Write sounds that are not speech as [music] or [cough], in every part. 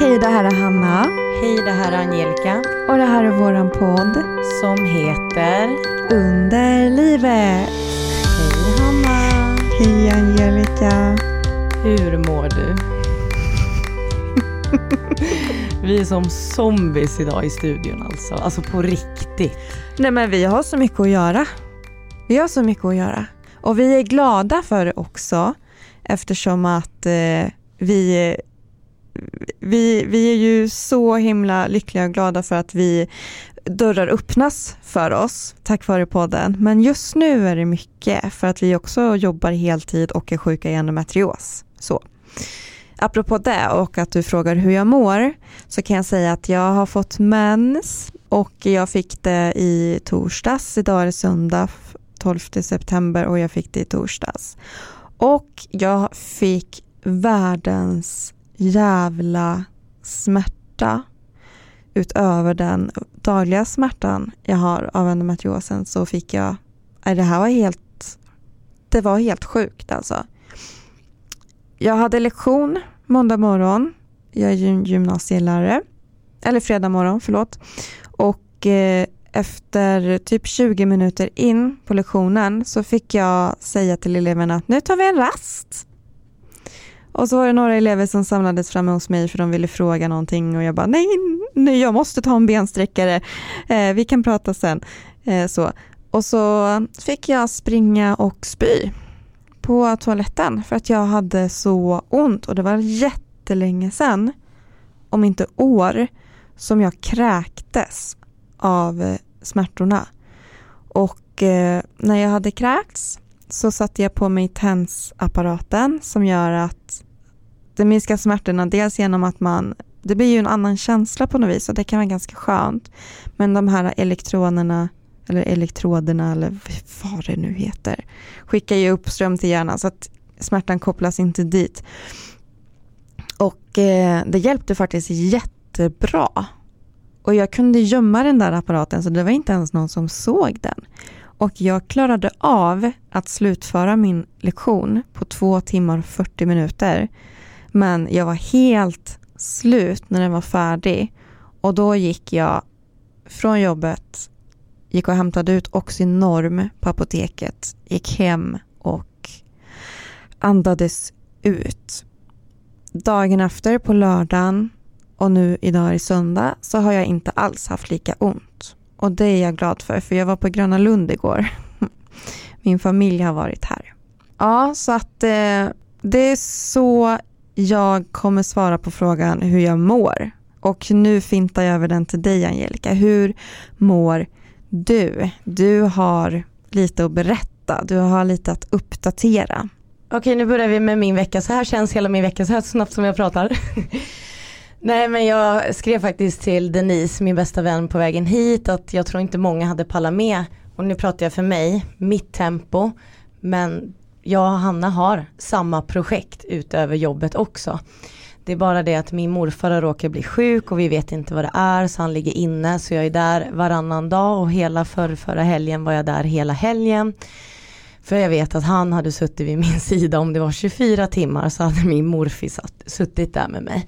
Hej, det här är Hanna. Hej, det här är Angelica. Och det här är våran podd. Som heter Under livet. Hej Hanna. Hej Angelica. Hur mår du? [laughs] Vi är som zombies idag i studion alltså. Alltså på riktigt. Nej men vi har så mycket att göra. Vi har så mycket att göra. Och vi är glada för det också eftersom att eh, vi, vi, vi är ju så himla lyckliga och glada för att vi dörrar öppnas för oss tack vare podden. Men just nu är det mycket för att vi också jobbar heltid och är sjuka i endometrios. Så. Apropå det och att du frågar hur jag mår så kan jag säga att jag har fått mens och jag fick det i torsdags. Idag är det söndag 12 september och jag fick det i torsdags. Och jag fick världens jävla smärta utöver den dagliga smärtan jag har av endometriosen så fick jag, det här var helt, det var helt sjukt alltså. Jag hade lektion måndag morgon, jag är gymnasielärare, eller fredag morgon, förlåt. Och eh, efter typ 20 minuter in på lektionen så fick jag säga till eleverna att nu tar vi en rast. Och så var det några elever som samlades framme hos mig för de ville fråga någonting och jag bara nej, nej jag måste ta en bensträckare, eh, vi kan prata sen. Eh, så. Och så fick jag springa och spy på toaletten för att jag hade så ont och det var jättelänge sedan, om inte år, som jag kräktes av eh, smärtorna. Och eh, när jag hade kräkts så satte jag på mig TENS-apparaten som gör att det minskar smärtorna dels genom att man det blir ju en annan känsla på något vis och det kan vara ganska skönt. Men de här elektronerna eller elektroderna eller vad det nu heter skickar ju upp ström till hjärnan så att smärtan kopplas inte dit. Och eh, det hjälpte faktiskt jättebra. Och jag kunde gömma den där apparaten så det var inte ens någon som såg den. Och jag klarade av att slutföra min lektion på två timmar och 40 minuter. Men jag var helt slut när den var färdig. Och då gick jag från jobbet, gick och hämtade ut Oxynorm på apoteket, gick hem och andades ut. Dagen efter på lördagen och nu idag är söndag så har jag inte alls haft lika ont. Och det är jag glad för, för jag var på Gröna Lund igår. [laughs] Min familj har varit här. Ja, så att eh, det är så jag kommer svara på frågan hur jag mår. Och nu fintar jag över den till dig Angelica. Hur mår du? Du har lite att berätta, du har lite att uppdatera. Okej, nu börjar vi med min vecka. Så här känns hela min vecka, så här snabbt som jag pratar. [laughs] Nej men jag skrev faktiskt till Denise, min bästa vän på vägen hit, att jag tror inte många hade pallat med. Och nu pratar jag för mig, mitt tempo. Men jag och Hanna har samma projekt utöver jobbet också. Det är bara det att min morfar har råkat bli sjuk och vi vet inte vad det är så han ligger inne så jag är där varannan dag och hela förr, förra helgen var jag där hela helgen. För jag vet att han hade suttit vid min [laughs] sida om det var 24 timmar så hade min morfar suttit där med mig.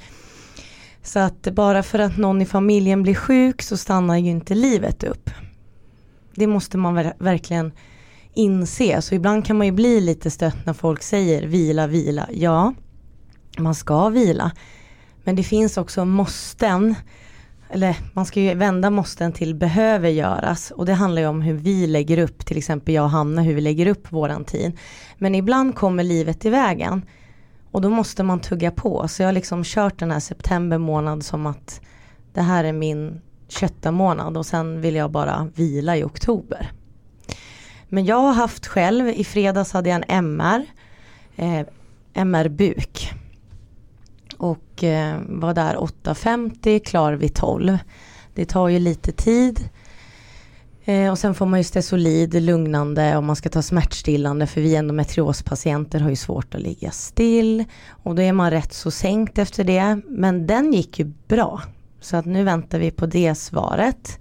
Så att bara för att någon i familjen blir sjuk så stannar ju inte livet upp. Det måste man ver verkligen inse. Så ibland kan man ju bli lite stött när folk säger vila, vila. Ja, man ska vila. Men det finns också måsten. Eller man ska ju vända måsten till behöver göras. Och det handlar ju om hur vi lägger upp, till exempel jag och Hanna, hur vi lägger upp våran tid. Men ibland kommer livet i vägen. Och då måste man tugga på. Så jag har liksom kört den här september månad som att det här är min kötta månad och sen vill jag bara vila i oktober. Men jag har haft själv, i fredags hade jag en MR, eh, MR-buk. Och eh, var där 8.50, klar vid 12. Det tar ju lite tid. Eh, och sen får man ju Stesolid, lugnande och man ska ta smärtstillande för vi endometriospatienter har ju svårt att ligga still. Och då är man rätt så sänkt efter det. Men den gick ju bra. Så att nu väntar vi på det svaret.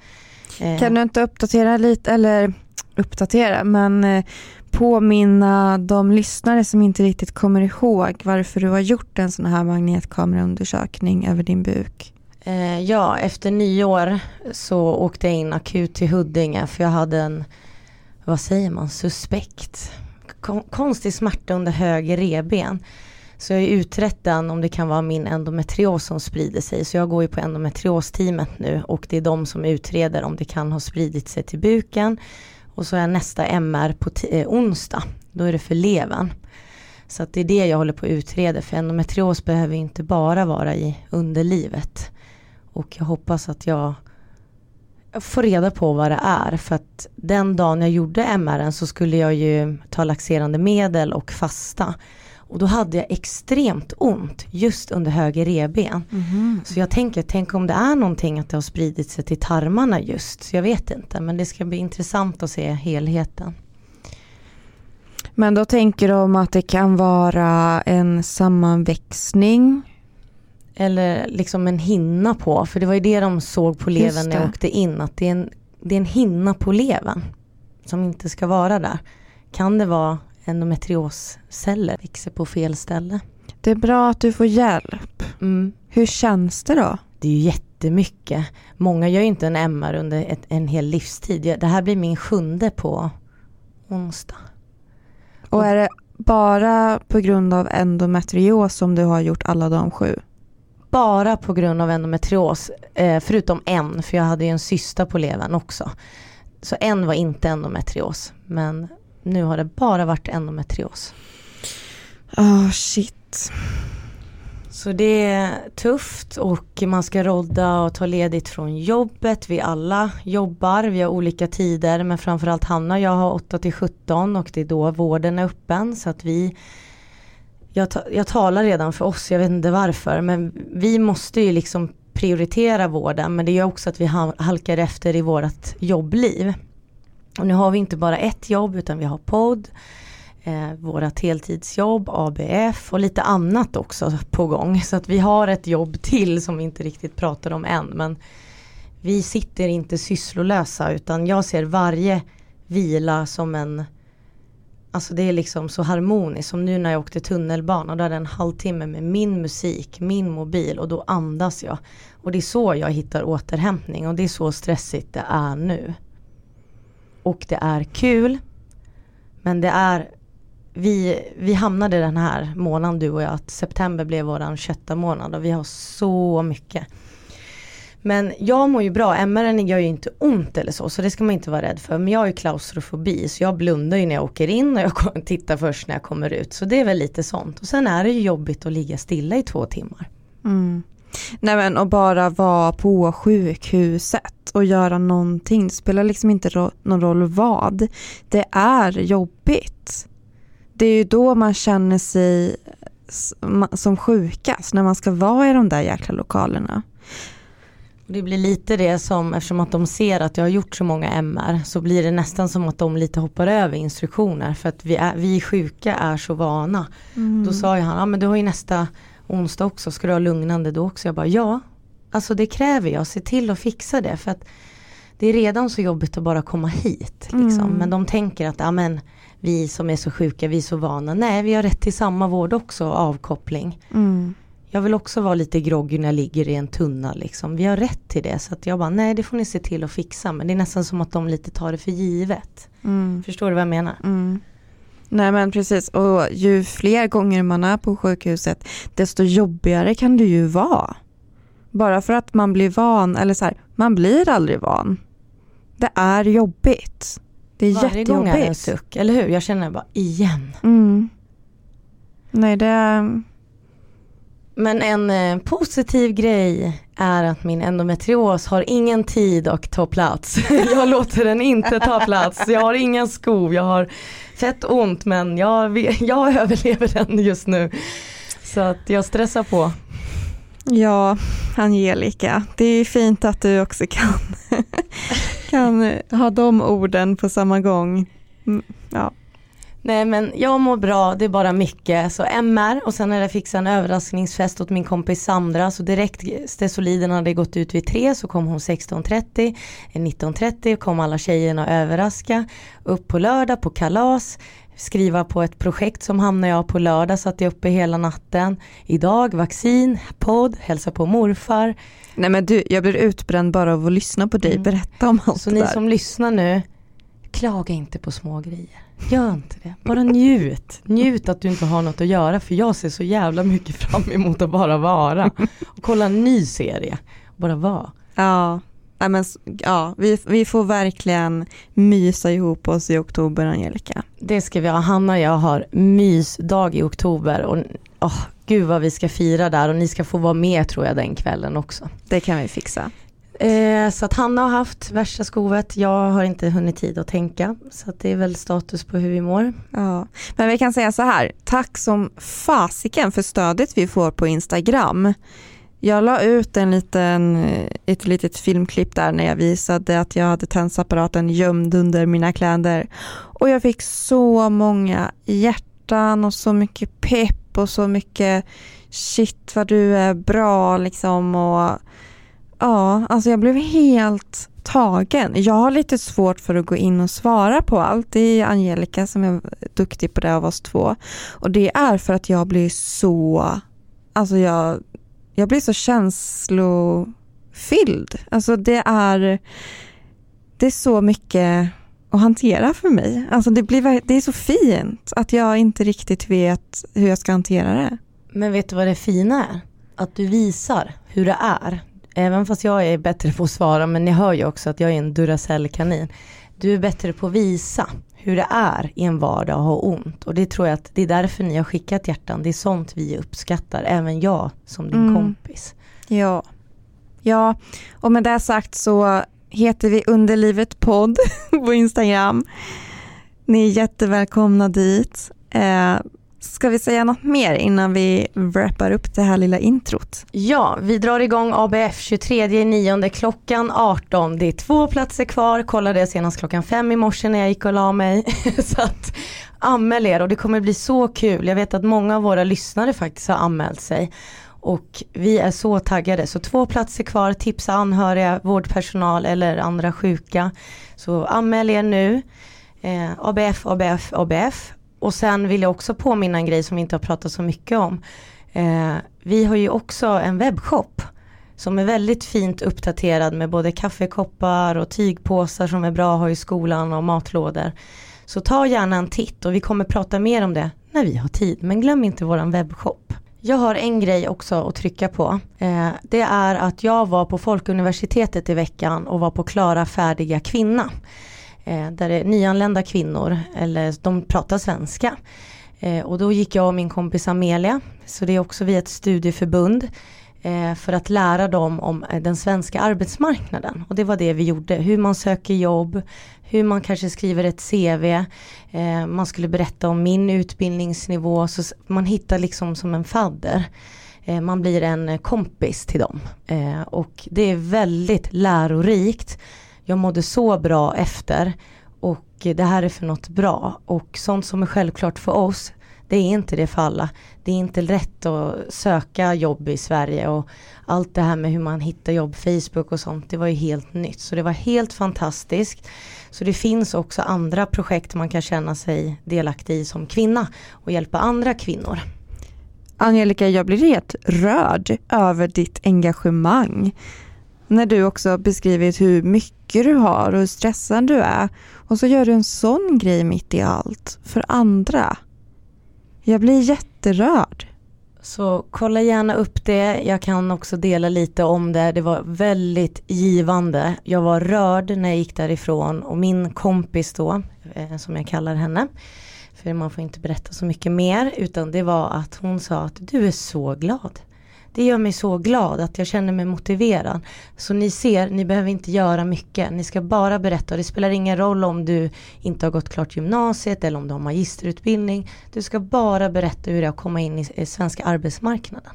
Eh. Kan du inte uppdatera lite, eller uppdatera, men eh, påminna de lyssnare som inte riktigt kommer ihåg varför du har gjort en sån här magnetkameraundersökning över din buk? Eh, ja, efter nyår så åkte jag in akut till Huddinge för jag hade en, vad säger man, suspekt. Kon konstig smärta under höger reben. Så jag har utrett den om det kan vara min endometrios som sprider sig. Så jag går ju på endometriosteamet nu och det är de som utreder om det kan ha spridit sig till buken. Och så är nästa MR på eh, onsdag. Då är det för levern. Så att det är det jag håller på att utreda. För endometrios behöver inte bara vara i underlivet. Och jag hoppas att jag får reda på vad det är. För att den dagen jag gjorde MR så skulle jag ju ta laxerande medel och fasta. Och då hade jag extremt ont just under höger reben. Mm. Så jag tänker, tänk om det är någonting att det har spridit sig till tarmarna just. Så jag vet inte, men det ska bli intressant att se helheten. Men då tänker de att det kan vara en sammanväxning? Eller liksom en hinna på, för det var ju det de såg på levern när jag åkte in. Att det är, en, det är en hinna på levern som inte ska vara där. Kan det vara endometriosceller växer på fel ställe. Det är bra att du får hjälp. Mm. Hur känns det då? Det är ju jättemycket. Många gör ju inte en MR under ett, en hel livstid. Det här blir min sjunde på onsdag. Och är det bara på grund av endometrios som du har gjort alla de sju? Bara på grund av endometrios, eh, förutom en, för jag hade ju en cysta på levern också. Så en var inte endometrios, men nu har det bara varit endometrios. Oh shit. Så det är tufft och man ska rodda och ta ledigt från jobbet. Vi alla jobbar, vi har olika tider men framförallt Hanna och jag har 8 till 17 och det är då vården är öppen så att vi jag, ta, jag talar redan för oss, jag vet inte varför men vi måste ju liksom prioritera vården men det gör också att vi halkar efter i vårt jobbliv. Och nu har vi inte bara ett jobb utan vi har podd, eh, vårat heltidsjobb, ABF och lite annat också på gång. Så att vi har ett jobb till som vi inte riktigt pratar om än. Men vi sitter inte sysslolösa utan jag ser varje vila som en Alltså det är liksom så harmoniskt som nu när jag åkte tunnelbana. Då hade jag en halvtimme med min musik, min mobil och då andas jag. Och det är så jag hittar återhämtning och det är så stressigt det är nu och det är kul. Men det är, vi, vi hamnade den här månaden du och jag, att september blev våran kötta månad och vi har så mycket. Men jag mår ju bra, MR gör ju inte ont eller så, så det ska man inte vara rädd för. Men jag har ju klaustrofobi, så jag blundar ju när jag åker in och jag tittar först när jag kommer ut. Så det är väl lite sånt. Och sen är det ju jobbigt att ligga stilla i två timmar. Mm. Nej men och bara vara på sjukhuset och göra någonting. Det spelar liksom inte ro någon roll vad. Det är jobbigt. Det är ju då man känner sig som sjukast, när man ska vara i de där jäkla lokalerna. Det blir lite det som, eftersom att de ser att jag har gjort så många MR, så blir det nästan som att de lite hoppar över instruktioner. För att vi, är, vi sjuka är så vana. Mm. Då sa ju han, ja men du har ju nästa onsdag också, ska du ha lugnande då också? Jag bara ja, alltså det kräver jag, se till att fixa det för att det är redan så jobbigt att bara komma hit. Liksom. Mm. Men de tänker att ja, men, vi som är så sjuka, vi är så vana. Nej, vi har rätt till samma vård också, avkoppling. Mm. Jag vill också vara lite groggy när jag ligger i en tunna liksom. Vi har rätt till det. Så att jag bara, nej det får ni se till att fixa. Men det är nästan som att de lite tar det för givet. Mm. Förstår du vad jag menar? Mm. Nej men precis och ju fler gånger man är på sjukhuset desto jobbigare kan det ju vara. Bara för att man blir van, eller så här, man blir aldrig van. Det är jobbigt. Det är Varje jättejobbigt. Varje gång är det en suck, eller hur? Jag känner bara igen. Mm. Nej det är... Men en eh, positiv grej är att min endometrios har ingen tid att ta plats. [laughs] jag låter den inte ta plats. Jag har ingen skov, jag har fett ont men jag, [laughs] jag överlever den just nu. Så att jag stressar på. Ja, Angelica, det är fint att du också kan, [laughs] kan ha de orden på samma gång. Mm, ja. Nej men jag mår bra, det är bara mycket. Så MR och sen har jag fixat en överraskningsfest åt min kompis Sandra. Så direkt Stesoliden hade gått ut vid tre så kom hon 16.30. 19.30 kom alla tjejerna och överraska. Upp på lördag på kalas. Skriva på ett projekt som hamnar jag på lördag, satt jag uppe hela natten. Idag vaccin, podd, hälsa på morfar. Nej men du, jag blir utbränd bara av att lyssna på dig. Mm. Berätta om allt Så ni som lyssnar nu, klaga inte på små grejer. Gör inte det. Bara njut. Njut att du inte har något att göra för jag ser så jävla mycket fram emot att bara vara. Och kolla en ny serie. Bara vara. Ja, Nej, men, ja vi, vi får verkligen mysa ihop oss i oktober Angelica. Det ska vi ha. Hanna och jag har mysdag i oktober och oh, gud vad vi ska fira där och ni ska få vara med tror jag den kvällen också. Det kan vi fixa. Eh, så att Hanna har haft värsta skovet, jag har inte hunnit tid att tänka. Så att det är väl status på hur vi mår. Ja. Men vi kan säga så här, tack som fasiken för stödet vi får på Instagram. Jag la ut en liten, eh, ett litet filmklipp där när jag visade att jag hade tensapparaten gömd under mina kläder. Och jag fick så många hjärtan och så mycket pepp och så mycket shit vad du är bra liksom och ja, alltså jag blev helt tagen. Jag har lite svårt för att gå in och svara på allt. Det är Angelica som är duktig på det av oss två. Och det är för att jag blir så, alltså jag, jag blir så känslofylld. Alltså det är, det är så mycket att hantera för mig. Alltså det, blir, det är så fint att jag inte riktigt vet hur jag ska hantera det. Men vet du vad det fina är? Att du visar hur det är. Även fast jag är bättre på att svara, men ni hör ju också att jag är en Duracell-kanin. Du är bättre på att visa hur det är i en vardag att ha ont. Och det tror jag att det är därför ni har skickat hjärtan. Det är sånt vi uppskattar, även jag som din mm. kompis. Ja. ja, och med det sagt så heter vi Underlivet podd [laughs] på Instagram. Ni är jättevälkomna dit. Eh, Ska vi säga något mer innan vi wrappar upp det här lilla introt? Ja, vi drar igång ABF 23 9 klockan 18. Det är två platser kvar, kollade jag senast klockan fem i morse när jag gick och la mig. [laughs] så att anmäl er och det kommer bli så kul. Jag vet att många av våra lyssnare faktiskt har anmält sig. Och vi är så taggade, så två platser kvar, tipsa anhöriga, vårdpersonal eller andra sjuka. Så anmäl er nu. Eh, ABF, ABF, ABF och sen vill jag också påminna en grej som vi inte har pratat så mycket om. Eh, vi har ju också en webbshop som är väldigt fint uppdaterad med både kaffekoppar och tygpåsar som är bra att ha i skolan och matlådor. Så ta gärna en titt och vi kommer prata mer om det när vi har tid. Men glöm inte våran webbshop. Jag har en grej också att trycka på. Eh, det är att jag var på Folkuniversitetet i veckan och var på Klara färdiga kvinna Eh, där det är nyanlända kvinnor, eller de pratar svenska. Eh, och då gick jag och min kompis Amelia, så det är också via ett studieförbund, eh, för att lära dem om eh, den svenska arbetsmarknaden. Och det var det vi gjorde, hur man söker jobb, hur man kanske skriver ett CV, eh, man skulle berätta om min utbildningsnivå, så man hittar liksom som en fadder eh, man blir en kompis till dem. och det är väldigt lärorikt jag mådde så bra efter och det här är för något bra och sånt som är självklart för oss det är inte det för alla. Det är inte lätt att söka jobb i Sverige och allt det här med hur man hittar jobb, Facebook och sånt, det var ju helt nytt. Så det var helt fantastiskt. Så det finns också andra projekt man kan känna sig delaktig i som kvinna och hjälpa andra kvinnor. Angelica, jag blir helt rörd över ditt engagemang när du också beskrivit hur mycket du har och hur stressad du är och så gör du en sån grej mitt i allt för andra. Jag blir jätterörd. Så kolla gärna upp det. Jag kan också dela lite om det. Det var väldigt givande. Jag var rörd när jag gick därifrån och min kompis då, eh, som jag kallar henne, för man får inte berätta så mycket mer, utan det var att hon sa att du är så glad. Det gör mig så glad att jag känner mig motiverad. Så ni ser, ni behöver inte göra mycket. Ni ska bara berätta. Det spelar ingen roll om du inte har gått klart gymnasiet eller om du har magisterutbildning. Du ska bara berätta hur det är att komma in i eh, svenska arbetsmarknaden.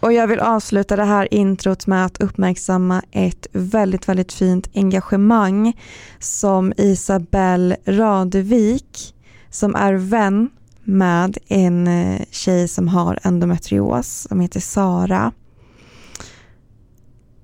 Och jag vill avsluta det här introt med att uppmärksamma ett väldigt, väldigt fint engagemang som Isabelle Radevik som är vän med en eh, tjej som har endometrios som heter Sara.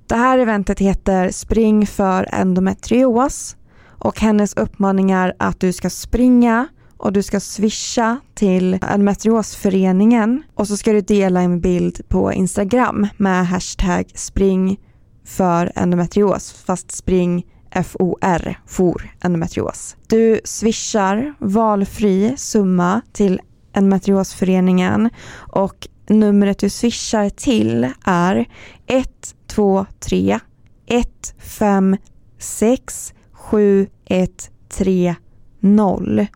Det här eventet heter Spring för endometrios och hennes uppmaning är att du ska springa och du ska swisha till endometriosföreningen och så ska du dela en bild på Instagram med hashtag spring för endometrios fast spring FOR, FOR, endometrios. Du swishar valfri summa till endometriosföreningen och numret du swishar till är 123 156 7130.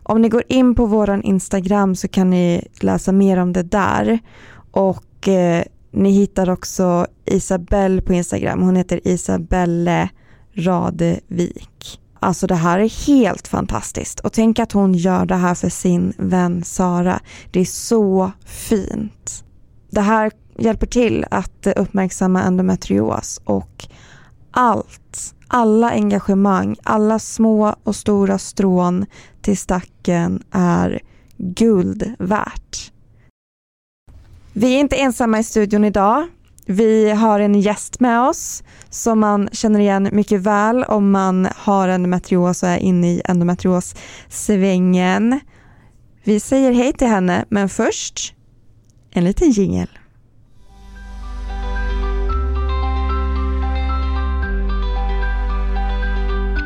Om ni går in på våran Instagram så kan ni läsa mer om det där och eh, ni hittar också Isabelle på Instagram. Hon heter Isabelle Radevik. Alltså det här är helt fantastiskt och tänk att hon gör det här för sin vän Sara. Det är så fint. Det här hjälper till att uppmärksamma endometrios och allt, alla engagemang, alla små och stora strån till stacken är guld värt. Vi är inte ensamma i studion idag. Vi har en gäst med oss som man känner igen mycket väl om man har endometrios och är inne i endometriossvängen. Vi säger hej till henne, men först en liten jingel.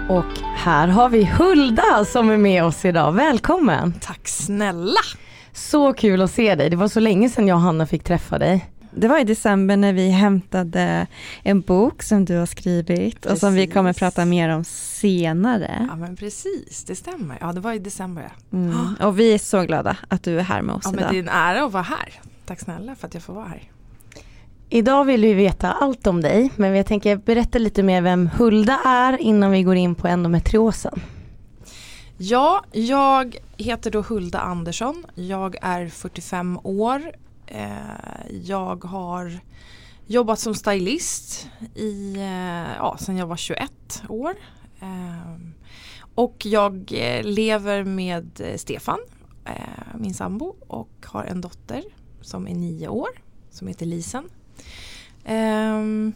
Och här har vi Hulda som är med oss idag. Välkommen! Tack snälla! Så kul att se dig. Det var så länge sedan jag och Hanna fick träffa dig. Det var i december när vi hämtade en bok som du har skrivit precis. och som vi kommer prata mer om senare. Ja men precis, det stämmer. Ja det var i december. Mm. Och vi är så glada att du är här med oss ja, idag. Men det är en ära att vara här. Tack snälla för att jag får vara här. Idag vill vi veta allt om dig men jag tänker berätta lite mer vem Hulda är innan vi går in på endometriosen. Ja, jag heter då Hulda Andersson. Jag är 45 år. Eh, jag har jobbat som stylist i, eh, ja, sedan jag var 21 år. Eh, och jag lever med Stefan, min sambo och har en dotter som är nio år som heter Lisen. Ehm,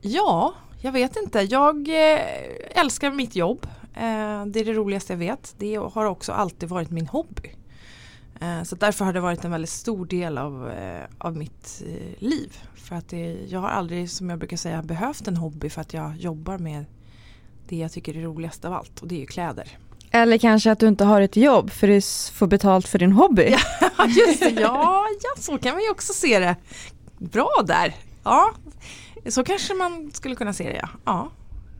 ja, jag vet inte. Jag älskar mitt jobb. Det är det roligaste jag vet. Det har också alltid varit min hobby. Eh, så därför har det varit en väldigt stor del av, eh, av mitt eh, liv. För att det, jag har aldrig, som jag brukar säga, behövt en hobby för att jag jobbar med det jag tycker är roligast av allt och det är ju kläder. Eller kanske att du inte har ett jobb för du får betalt för din hobby. Ja, [laughs] just det. Ja, ja, så kan man ju också se det. Bra där. Ja, så kanske man skulle kunna se det ja. ja.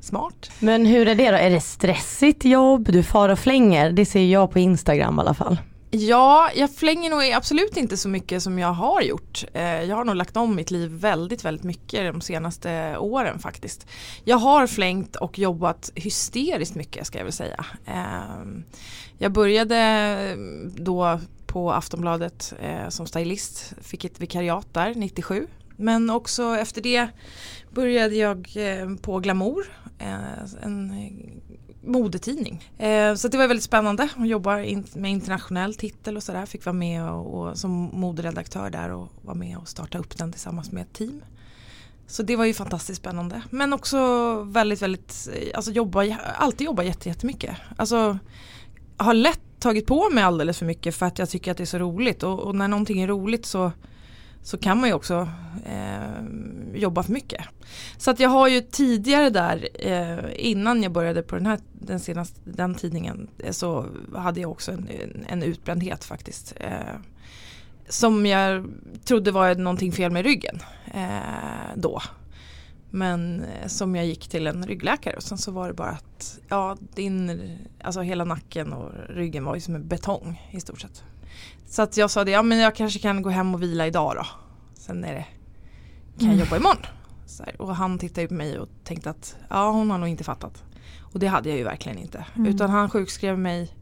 Smart. Men hur är det då? Är det stressigt jobb? Du far och flänger? Det ser jag på Instagram i alla fall. Ja, jag flänger nog absolut inte så mycket som jag har gjort. Eh, jag har nog lagt om mitt liv väldigt, väldigt mycket de senaste åren faktiskt. Jag har flängt och jobbat hysteriskt mycket ska jag väl säga. Ehm, jag började då på Aftonbladet eh, som stylist, fick ett vikariat där 97. Men också efter det började jag eh, på Glamour, en modetidning. Eh, så det var väldigt spännande att jobba in, med internationell titel och sådär. Fick vara med och, och, som moderedaktör där och vara med och starta upp den tillsammans med ett team. Så det var ju fantastiskt spännande. Men också väldigt, väldigt, eh, alltså jobba, alltid jobba jättemycket. Alltså har lätt tagit på mig alldeles för mycket för att jag tycker att det är så roligt och, och när någonting är roligt så så kan man ju också eh, jobba för mycket. Så att jag har ju tidigare där eh, innan jag började på den här den senaste den tidningen eh, så hade jag också en, en utbrändhet faktiskt. Eh, som jag trodde var någonting fel med ryggen eh, då. Men eh, som jag gick till en ryggläkare och sen så var det bara att ja, din, alltså hela nacken och ryggen var ju som en betong i stort sett. Så att jag sa det, ja men jag kanske kan gå hem och vila idag då. Sen är det, kan jag mm. jobba imorgon. Här, och han tittade på mig och tänkte att ja hon har nog inte fattat. Och det hade jag ju verkligen inte. Mm. Utan han sjukskrev mig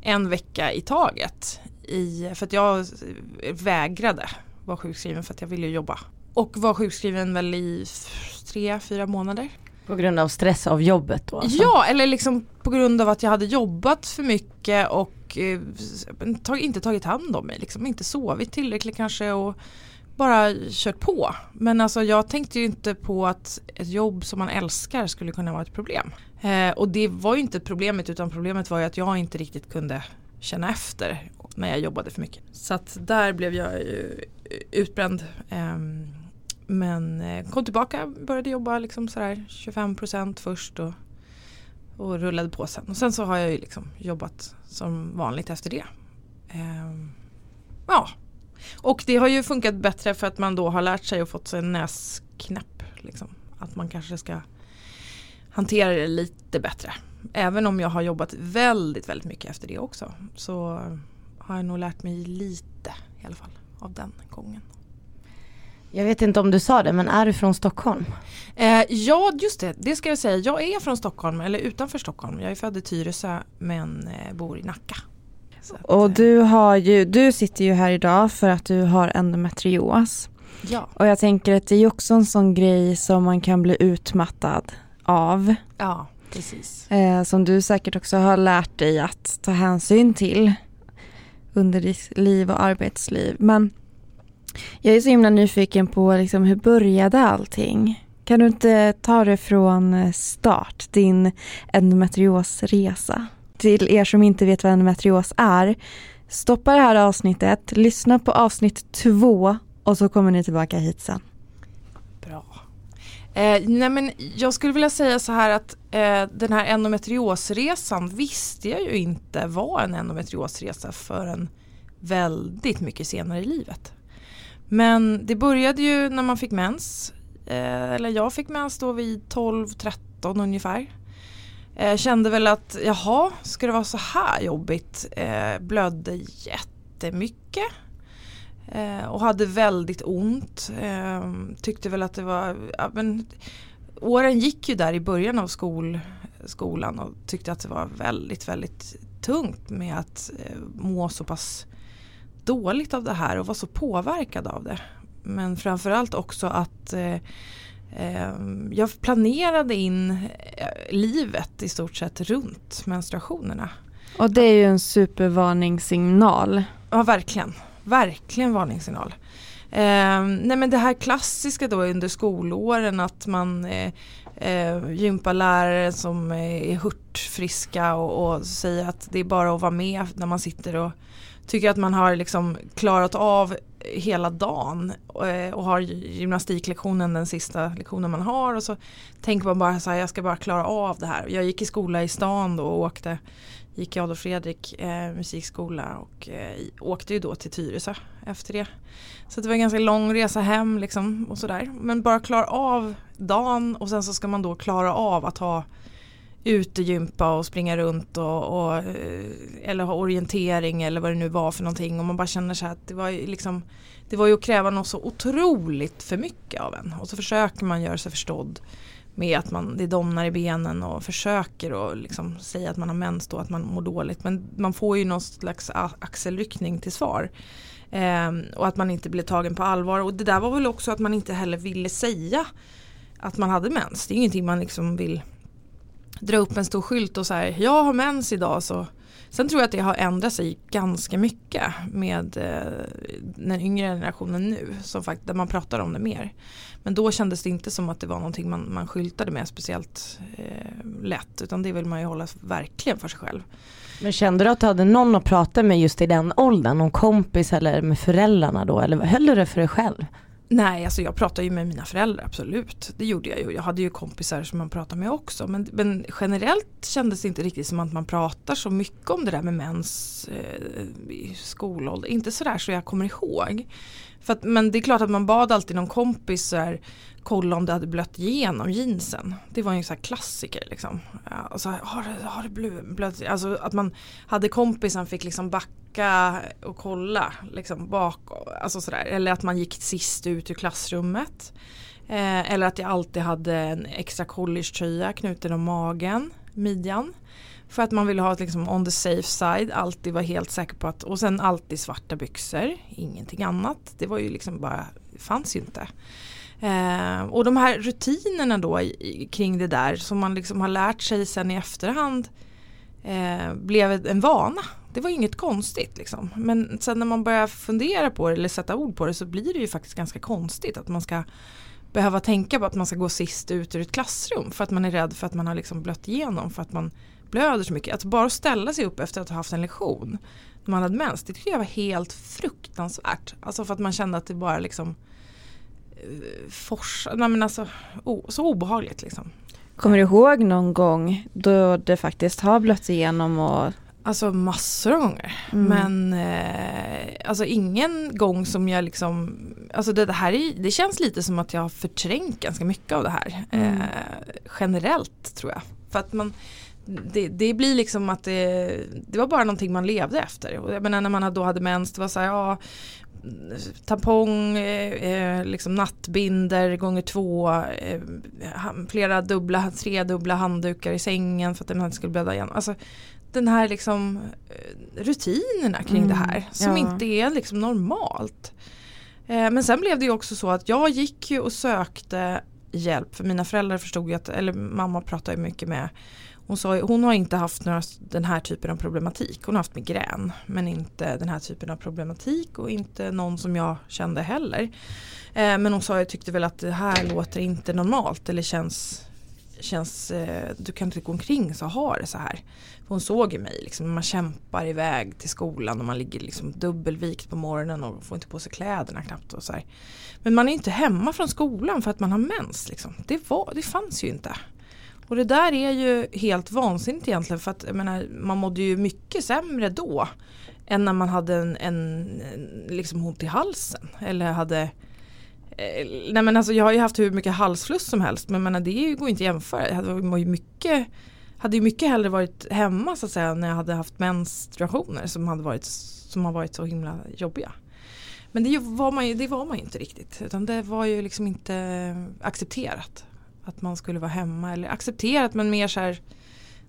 en vecka i taget. I, för att jag vägrade vara sjukskriven för att jag ville jobba. Och var sjukskriven väl i tre, fyra månader. På grund av stress av jobbet då? Alltså. Ja, eller liksom på grund av att jag hade jobbat för mycket och eh, tag, inte tagit hand om mig. Liksom inte sovit tillräckligt kanske och bara kört på. Men alltså jag tänkte ju inte på att ett jobb som man älskar skulle kunna vara ett problem. Eh, och det var ju inte problemet utan problemet var ju att jag inte riktigt kunde känna efter när jag jobbade för mycket. Så att där blev jag ju utbränd. Eh, men eh, kom tillbaka, började jobba liksom sådär 25% först och, och rullade på sen. Och sen så har jag ju liksom jobbat som vanligt efter det. Ehm, ja, och det har ju funkat bättre för att man då har lärt sig och fått sig en näsknäpp. Liksom. Att man kanske ska hantera det lite bättre. Även om jag har jobbat väldigt, väldigt mycket efter det också. Så har jag nog lärt mig lite i alla fall av den gången. Jag vet inte om du sa det, men är du från Stockholm? Eh, ja, just det. Det ska jag säga. Jag är från Stockholm, eller utanför Stockholm. Jag är född i Tyresö men eh, bor i Nacka. Att, och eh, du, har ju, du sitter ju här idag för att du har endometrios. Ja. Och jag tänker att det är också en sån grej som man kan bli utmattad av. Ja, precis. Eh, som du säkert också har lärt dig att ta hänsyn till under ditt liv och arbetsliv. Men jag är så himla nyfiken på liksom, hur började allting? Kan du inte ta det från eh, start, din endometriosresa? Till er som inte vet vad endometrios är, stoppa det här avsnittet, lyssna på avsnitt två och så kommer ni tillbaka hit sen. Bra. Eh, nej men jag skulle vilja säga så här att eh, den här endometriosresan visste jag ju inte var en endometriosresa förrän väldigt mycket senare i livet. Men det började ju när man fick mens. Eh, eller jag fick mens då vid 12-13 ungefär. Eh, kände väl att jaha, ska det vara så här jobbigt? Eh, blödde jättemycket. Eh, och hade väldigt ont. Eh, tyckte väl att det var, ja, men, åren gick ju där i början av skol, skolan och tyckte att det var väldigt, väldigt tungt med att eh, må så pass dåligt av det här och var så påverkad av det. Men framförallt också att eh, eh, jag planerade in eh, livet i stort sett runt menstruationerna. Och det är ju en supervarningssignal. Ja verkligen, verkligen varningssignal. Eh, nej men det här klassiska då under skolåren att man eh, eh, gympalärare som är hurtfriska och, och säger att det är bara att vara med när man sitter och tycker att man har liksom klarat av hela dagen eh, och har gymnastiklektionen den sista lektionen man har och så tänker man bara så här jag ska bara klara av det här. Jag gick i skola i stan då och åkte gick i Adolf Fredrik eh, musikskola och eh, åkte ju då till Tyresö efter det. Så det var en ganska lång resa hem liksom och sådär. Men bara klara av dagen och sen så ska man då klara av att ha utegympa och springa runt och, och, eh, eller ha orientering eller vad det nu var för någonting och man bara känner så att det var ju liksom det var ju att kräva något så otroligt för mycket av en och så försöker man göra sig förstådd med att man, det domnar i benen och försöker och liksom säga att man har mens då, att man mår dåligt men man får ju någon slags axelryckning till svar. Eh, och att man inte blir tagen på allvar och det där var väl också att man inte heller ville säga att man hade mens. Det är ingenting man liksom vill dra upp en stor skylt och så här, jag har mens idag så Sen tror jag att det har ändrat sig ganska mycket med eh, den yngre generationen nu, som fakt där man pratar om det mer. Men då kändes det inte som att det var någonting man, man skyltade med speciellt eh, lätt, utan det vill man ju hålla verkligen för sig själv. Men kände du att du hade någon att prata med just i den åldern, någon kompis eller med föräldrarna då, eller höll du det för dig själv? Nej, alltså jag pratade ju med mina föräldrar, absolut. Det gjorde jag ju. Jag hade ju kompisar som man pratade med också. Men, men generellt kändes det inte riktigt som att man pratar så mycket om det där med mens eh, i skolålder. Inte sådär så jag kommer ihåg. För att, men det är klart att man bad alltid någon kompis så här, kolla om det hade blött igenom jeansen. Det var ju en sån här klassiker liksom. Alltså, har det, har det blött? Alltså att man hade kompisen fick liksom backa och kolla liksom bak. Alltså sådär. Eller att man gick sist ut ur klassrummet. Eh, eller att jag alltid hade en extra collegetröja knuten om magen, midjan. För att man ville ha liksom on the safe side, alltid vara helt säker på att, och sen alltid svarta byxor, ingenting annat. Det var ju liksom bara, det fanns ju inte. Eh, och de här rutinerna då i, kring det där som man liksom har lärt sig sen i efterhand eh, blev en vana. Det var inget konstigt liksom. Men sen när man börjar fundera på det eller sätta ord på det så blir det ju faktiskt ganska konstigt att man ska behöva tänka på att man ska gå sist ut ur ett klassrum för att man är rädd för att man har liksom blött igenom för att man blöder så mycket. Att bara ställa sig upp efter att ha haft en lektion när man hade mens, det tyckte jag var helt fruktansvärt. Alltså för att man kände att det bara liksom eh, forsa, nej men alltså oh, så obehagligt liksom. Kommer du ihåg någon gång då det faktiskt har blött igenom och Alltså massor av gånger. Mm. Men eh, alltså ingen gång som jag liksom, alltså det, det, här är, det känns lite som att jag har förträngt ganska mycket av det här. Mm. Eh, generellt tror jag. För att man, det, det, blir liksom att det, det var bara någonting man levde efter. Och jag menar när man då hade mens, det var så här, ja tampong, eh, eh, liksom nattbinder gånger två, eh, flera dubbla, tre dubbla handdukar i sängen för att den inte skulle blöda igen. Alltså, den här liksom eh, rutinerna kring mm, det här som ja. inte är liksom normalt. Eh, men sen blev det ju också så att jag gick ju och sökte hjälp för mina föräldrar förstod ju att, eller mamma pratade ju mycket med hon, sa, hon har inte haft några, den här typen av problematik. Hon har haft migrän men inte den här typen av problematik och inte någon som jag kände heller. Eh, men hon sa jag tyckte väl att det här låter inte normalt eller känns, känns eh, du kan inte gå omkring så ha det så här. Hon såg ju mig, liksom, man kämpar iväg till skolan och man ligger liksom dubbelvikt på morgonen och får inte på sig kläderna knappt. Och så här. Men man är inte hemma från skolan för att man har mens. Liksom. Det, var, det fanns ju inte. Och det där är ju helt vansinnigt egentligen för att jag menar, man mådde ju mycket sämre då än när man hade en, en, liksom ont i halsen eller hade eh, Nej men alltså jag har ju haft hur mycket halsfluss som helst men menar, det går inte att jämföra. Jag hade ju mycket, hade ju mycket hellre varit hemma så att säga när jag hade haft menstruationer som, hade varit, som har varit så himla jobbiga. Men det var man ju, det var man ju inte riktigt utan det var ju liksom inte accepterat att man skulle vara hemma eller accepterat men mer så här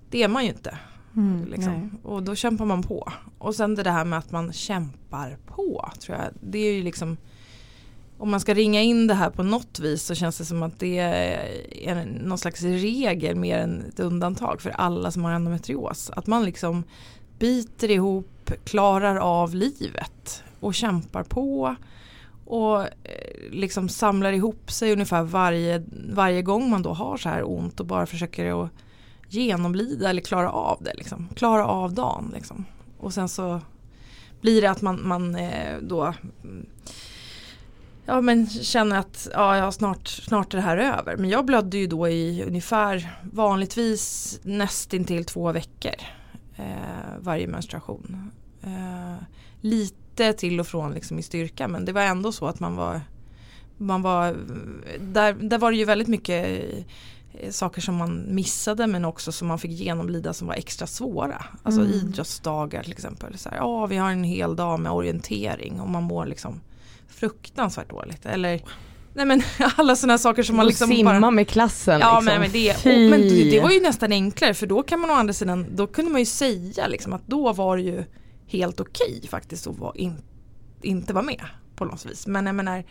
det är man ju inte. Mm, liksom. Och då kämpar man på. Och sen det här med att man kämpar på tror jag. Det är ju liksom om man ska ringa in det här på något vis så känns det som att det är någon slags regel mer än ett undantag för alla som har endometrios. Att man liksom biter ihop, klarar av livet och kämpar på och eh, liksom samlar ihop sig ungefär varje, varje gång man då har så här ont och bara försöker att genomlida eller klara av det. Liksom. Klara av dagen. Liksom. Och sen så blir det att man, man eh, då ja, men känner att ja, ja, snart, snart är det här över. Men jag blödde ju då i ungefär vanligtvis nästintill två veckor eh, varje menstruation. Eh, lite lite till och från liksom i styrka men det var ändå så att man var, man var där, där var det ju väldigt mycket eh, saker som man missade men också som man fick genomlida som var extra svåra. Alltså mm. idrottsdagar till exempel. Så här, ja, vi har en hel dag med orientering och man mår liksom fruktansvärt dåligt. Eller Nej men [laughs] alla sådana saker som man liksom simma bara, med klassen. Ja liksom. men, det, och, men det var ju nästan enklare för då kan man å andra sidan, då kunde man ju säga liksom att då var det ju helt okej okay, faktiskt att vara in, inte vara med på något vis. Men jag menar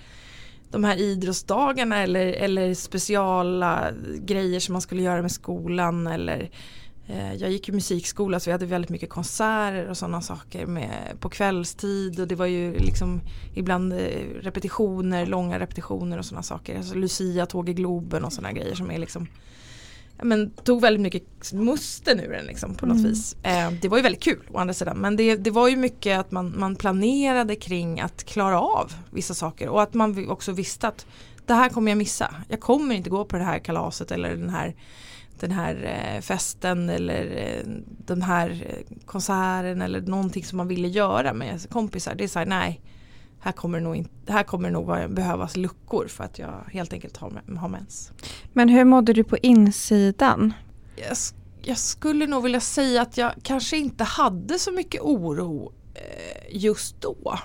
de här idrottsdagarna eller, eller speciala grejer som man skulle göra med skolan eller eh, jag gick i musikskola så vi hade väldigt mycket konserter och sådana saker med, på kvällstid och det var ju liksom ibland eh, repetitioner, långa repetitioner och sådana saker. Alltså Lucia, Tåg i Globen och sådana grejer som är liksom men, tog väldigt mycket musten ur den liksom, på något mm. vis. Eh, det var ju väldigt kul å andra sidan men det, det var ju mycket att man, man planerade kring att klara av vissa saker och att man också visste att det här kommer jag missa. Jag kommer inte gå på det här kalaset eller den här, den här eh, festen eller eh, den här eh, konserten eller någonting som man ville göra med kompisar. Det är så här, nej här kommer det nog, in, här kommer nog behövas luckor för att jag helt enkelt har, har mens. Men hur mådde du på insidan? Jag, jag, skulle nog vilja säga att jag kanske inte hade så mycket oro eh, just då.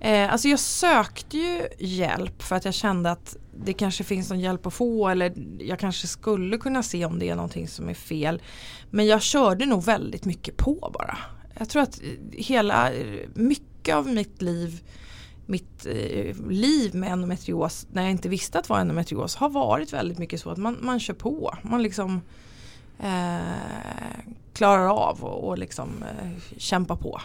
Eh, alltså jag sökte ju hjälp för att jag kände att det kanske finns någon hjälp att få eller jag kanske skulle kunna se om det är någonting som är fel. Men jag körde nog väldigt mycket på bara. Jag tror att hela, mycket av mitt liv mitt eh, liv med endometrios när jag inte visste att det var endometrios har varit väldigt mycket så att man, man kör på. Man liksom eh, klarar av och, och liksom eh, kämpar på.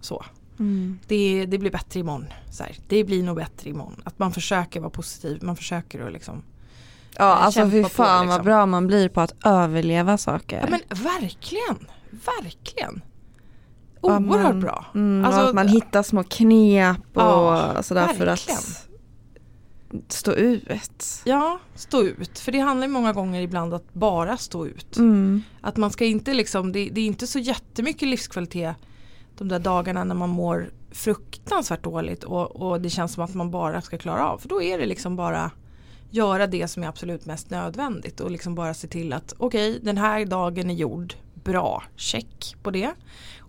Så. Mm. Det, det blir bättre imorgon. Så här. Det blir nog bättre imorgon. Att man försöker vara positiv. Man försöker att liksom Ja alltså kämpa fy på, fan liksom. vad bra man blir på att överleva saker. Ja men verkligen, verkligen. Oerhört man- bra. Mm, Alltså, att man hittar små knep och Ja, sådär för att stå ut. Ja, stå ut. För det handlar många gånger ibland att bara stå ut. Mm. Att man ska inte liksom, det, det är inte så jättemycket livskvalitet de där dagarna när man mår fruktansvärt dåligt och, och det känns som att man bara ska klara av. För då är det liksom bara göra det som är absolut mest nödvändigt och liksom bara se till att okej den här dagen är gjord, bra, check på det.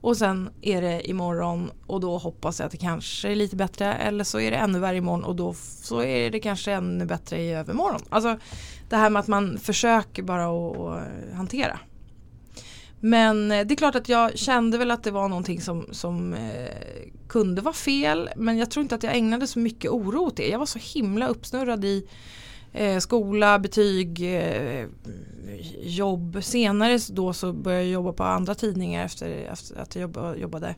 Och sen är det imorgon och då hoppas jag att det kanske är lite bättre eller så är det ännu värre imorgon och då så är det kanske ännu bättre i övermorgon. Alltså det här med att man försöker bara att hantera. Men eh, det är klart att jag kände väl att det var någonting som, som eh, kunde vara fel men jag tror inte att jag ägnade så mycket oro åt det. Jag var så himla uppsnurrad i eh, skola, betyg, eh, jobb. Senare då så började jag jobba på andra tidningar efter, efter att jag jobbade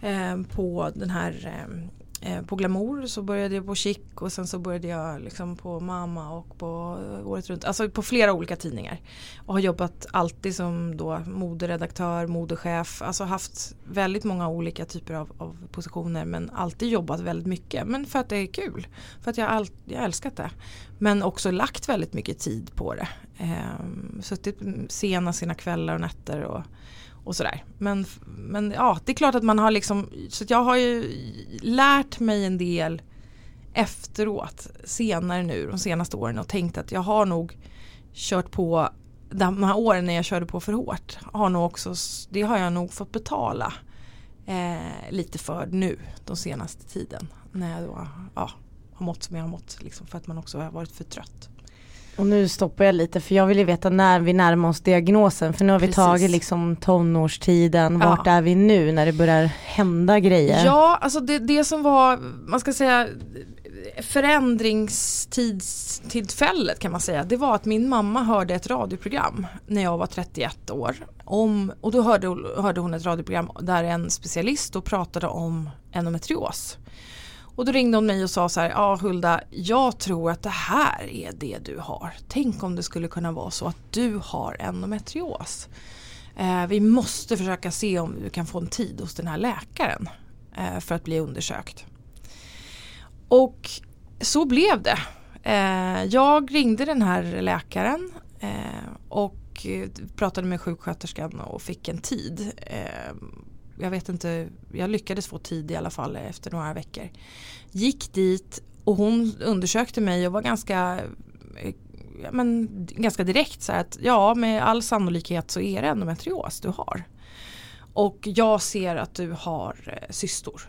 eh, på den här eh, eh, på Glamour så började jag på Chic och sen så började jag liksom på Mamma och på eh, Året Runt. Alltså på flera olika tidningar. Och har jobbat alltid som då moderedaktör, modechef. Alltså haft väldigt många olika typer av, av positioner men alltid jobbat väldigt mycket. Men för att det är kul. För att jag har jag älskat det. Men också lagt väldigt mycket tid på det. Ehm, suttit sena sina kvällar och nätter och, och sådär. Men, men ja, det är klart att man har liksom, så att jag har ju lärt mig en del efteråt, senare nu, de senaste åren och tänkt att jag har nog kört på de här åren när jag körde på för hårt. Har nog också, det har jag nog fått betala eh, lite för nu, de senaste tiden. När jag då ja, har mått som jag har mått, liksom, för att man också har varit för trött. Och nu stoppar jag lite för jag vill ju veta när vi närmar oss diagnosen för nu har vi Precis. tagit liksom tonårstiden, Ja. vart är vi nu när det börjar hända grejer? Ja, alltså det, det som var, man ska säga förändringstillfället kan man säga. Det var att min mamma hörde ett radioprogram när jag var 31 år. Om, och då hörde, hörde hon ett radioprogram där en specialist då pratade om endometrios. Och då ringde hon mig och sa så här, ja Hulda, jag tror att det här är det du har. Tänk om det skulle kunna vara så att du har endometrios. Eh, vi måste försöka se om du kan få en tid hos den här läkaren eh, för att bli undersökt. Och så blev det. Eh, jag ringde den här läkaren eh, och pratade med sjuksköterskan och fick en tid. Eh, jag vet inte, jag lyckades få tid i alla fall efter några veckor. Gick dit och hon undersökte mig och var ganska eh, ja, men, ganska direkt så här att ja med all sannolikhet så är det endometrios du har. Och jag ser att du har eh, cystor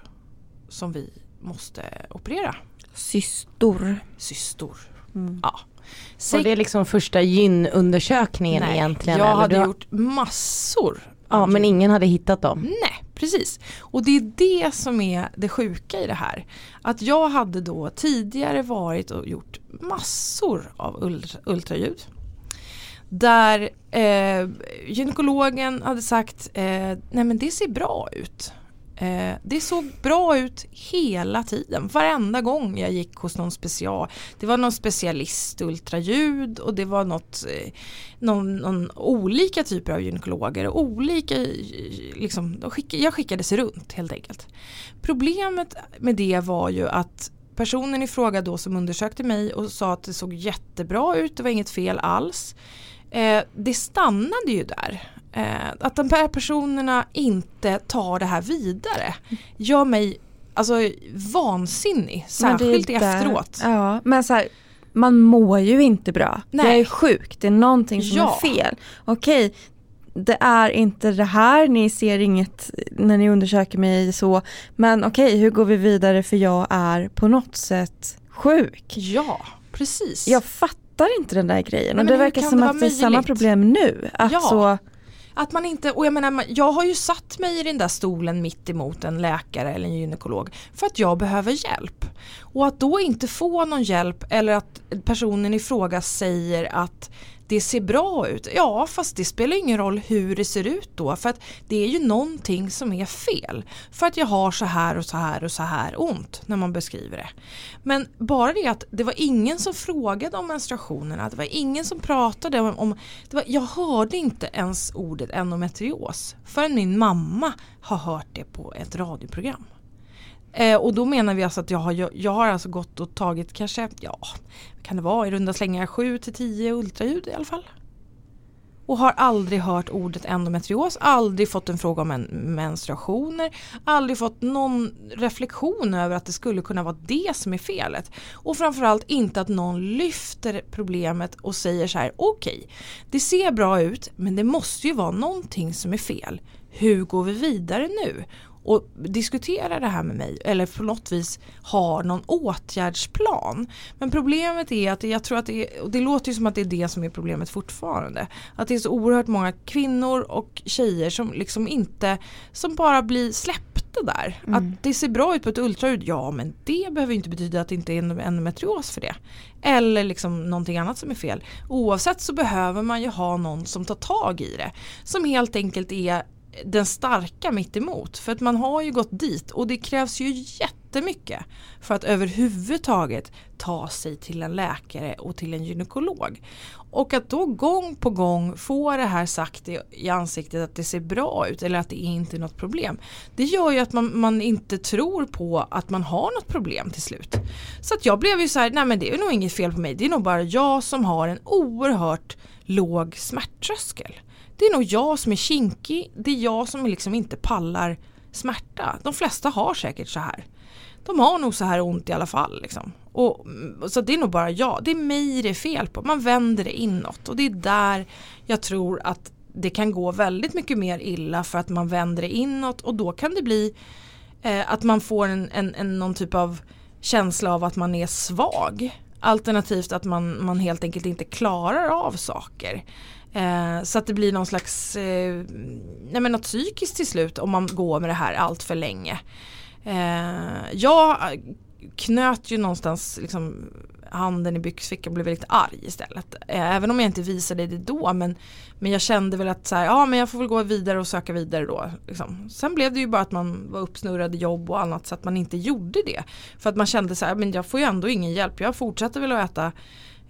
som vi måste operera. Systor. Cystor. Mm. Ja. Var det liksom första gynundersökningen egentligen? jag eller? hade Du har- gjort massor. Ja men ingen hade hittat dem. Nej, precis. Och det är det som är det sjuka i det här. Att jag hade då tidigare varit och gjort massor av ultra, ultraljud. Där eh, gynekologen hade sagt, eh, nej men det ser bra ut. Eh, det såg bra ut hela tiden, varenda gång jag gick hos någon special. Det var någon specialist ultraljud och det var något, eh, någon, någon olika typer av gynekologer. Olika, eh, liksom, skick, jag skickades runt helt enkelt. Problemet med det var ju att personen i fråga då som undersökte mig och sa att det såg jättebra ut, det var inget fel alls. Eh, det stannade ju där. Eh, att de här personerna inte tar det här vidare gör mig alltså, vansinnig, Men särskilt där- efteråt. Ja, men så här, man mår ju inte bra. Nej. Det är sjukt, det är någonting som Ja. är fel. Okej, det är inte det här, ni ser inget när ni undersöker mig så. Men okej, hur går vi vidare för jag är på något sätt sjuk. Ja, precis. Jag fattar inte den där grejen Nej, och men det verkar som det att det är samma möjligt? problem nu. Att Ja. så, att man inte, och jag menar jag har ju satt mig i den där stolen mitt emot en läkare eller en gynekolog för att jag behöver hjälp. Och att då inte få någon hjälp eller att personen i fråga säger att det ser bra ut. Ja fast det spelar ingen roll hur det ser ut då för att det är ju någonting som är fel. För att jag har så här och så här och så här ont när man beskriver det. Men bara det att det var ingen som frågade om menstruationerna, det var ingen som pratade om, om det var, jag hörde inte ens ordet endometrios förrän min mamma har hört det på ett radioprogram. Eh, och då menar vi alltså att jag har, jag, jag har alltså gått och tagit kanske, ja, kan det vara i runda slängar 7 till 10 ultraljud i alla fall. Och har aldrig hört ordet endometrios, aldrig fått en fråga om en menstruationer, aldrig fått någon reflektion över att det skulle kunna vara det som är felet. Och framförallt inte att någon lyfter problemet och säger så här, okej, okay, det ser bra ut men det måste ju vara någonting som är fel. Hur går vi vidare nu? Och diskutera det här med mig eller på något vis har någon åtgärdsplan. Men problemet är att jag tror att det, är, och det låter ju som att det är det som är problemet fortfarande. Att det är så oerhört många kvinnor och tjejer som liksom inte, som bara blir släppta där. Mm. Att det ser bra ut på ett ultraljud, ja men det behöver inte betyda att det inte är endometrios för det. Eller liksom någonting annat som är fel. Oavsett så behöver man ju ha någon som tar tag i det. Som helt enkelt är den starka mitt emot. För att man har ju gått dit och det krävs ju jättemycket för att överhuvudtaget ta sig till en läkare och till en gynekolog. Och att då gång på gång få det här sagt i, i ansiktet att det ser bra ut eller att det är inte är något problem. Det gör ju att man, man inte tror på att man har något problem till slut. Så att jag blev ju så här, nej men det är nog inget fel på mig. Det är nog bara jag som har en oerhört låg smärttröskel. Det är nog jag som är kinkig, det är jag som liksom inte pallar smärta. De flesta har säkert så här. De har nog så här ont i alla fall. Liksom. Och, mm, så det är nog bara jag, det är mig det är fel på. Man vänder det inåt och det är där jag tror att det kan gå väldigt mycket mer illa för att man vänder det inåt och då kan det bli eh, att man får en, en, en, någon typ av känsla av att man är svag. Alternativt att man, man helt enkelt inte klarar av saker. Eh, så att det blir någon slags, eh, nej men något psykiskt till slut om man går med det här allt för länge. Eh, jag eh, knöt ju någonstans liksom handen i byxfickan och blev väldigt arg istället. Eh, även om jag inte visade det då men, men jag kände väl att så här, ja men jag får väl gå vidare och söka vidare då. Liksom. Sen blev det ju bara att man var uppsnurrad i jobb och annat så att man inte gjorde det. För att man kände så här, men jag får ju ändå ingen hjälp. Jag fortsätter väl att äta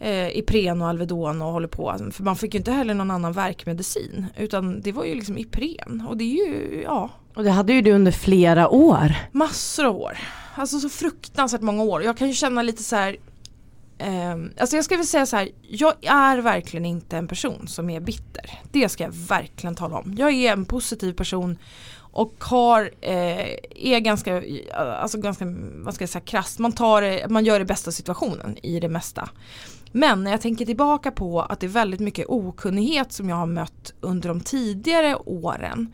eh, Ipren och Alvedon och håller på. För man fick ju inte heller någon annan verkmedicin. Utan det var ju liksom Ipren. Och det är ju, ja. Och det hade ju du under flera år. Massor av år. Alltså så fruktansvärt många år. Jag kan ju känna lite så här. Eh, alltså jag ska väl säga så här. Jag är verkligen inte en person som är bitter. Det ska jag verkligen tala om. Jag är en positiv person och har, eh, är ganska, alltså ganska, vad ska jag säga, krasst. Man, tar, man gör det bästa situationen i det mesta. Men när jag tänker tillbaka på att det är väldigt mycket okunnighet som jag har mött under de tidigare åren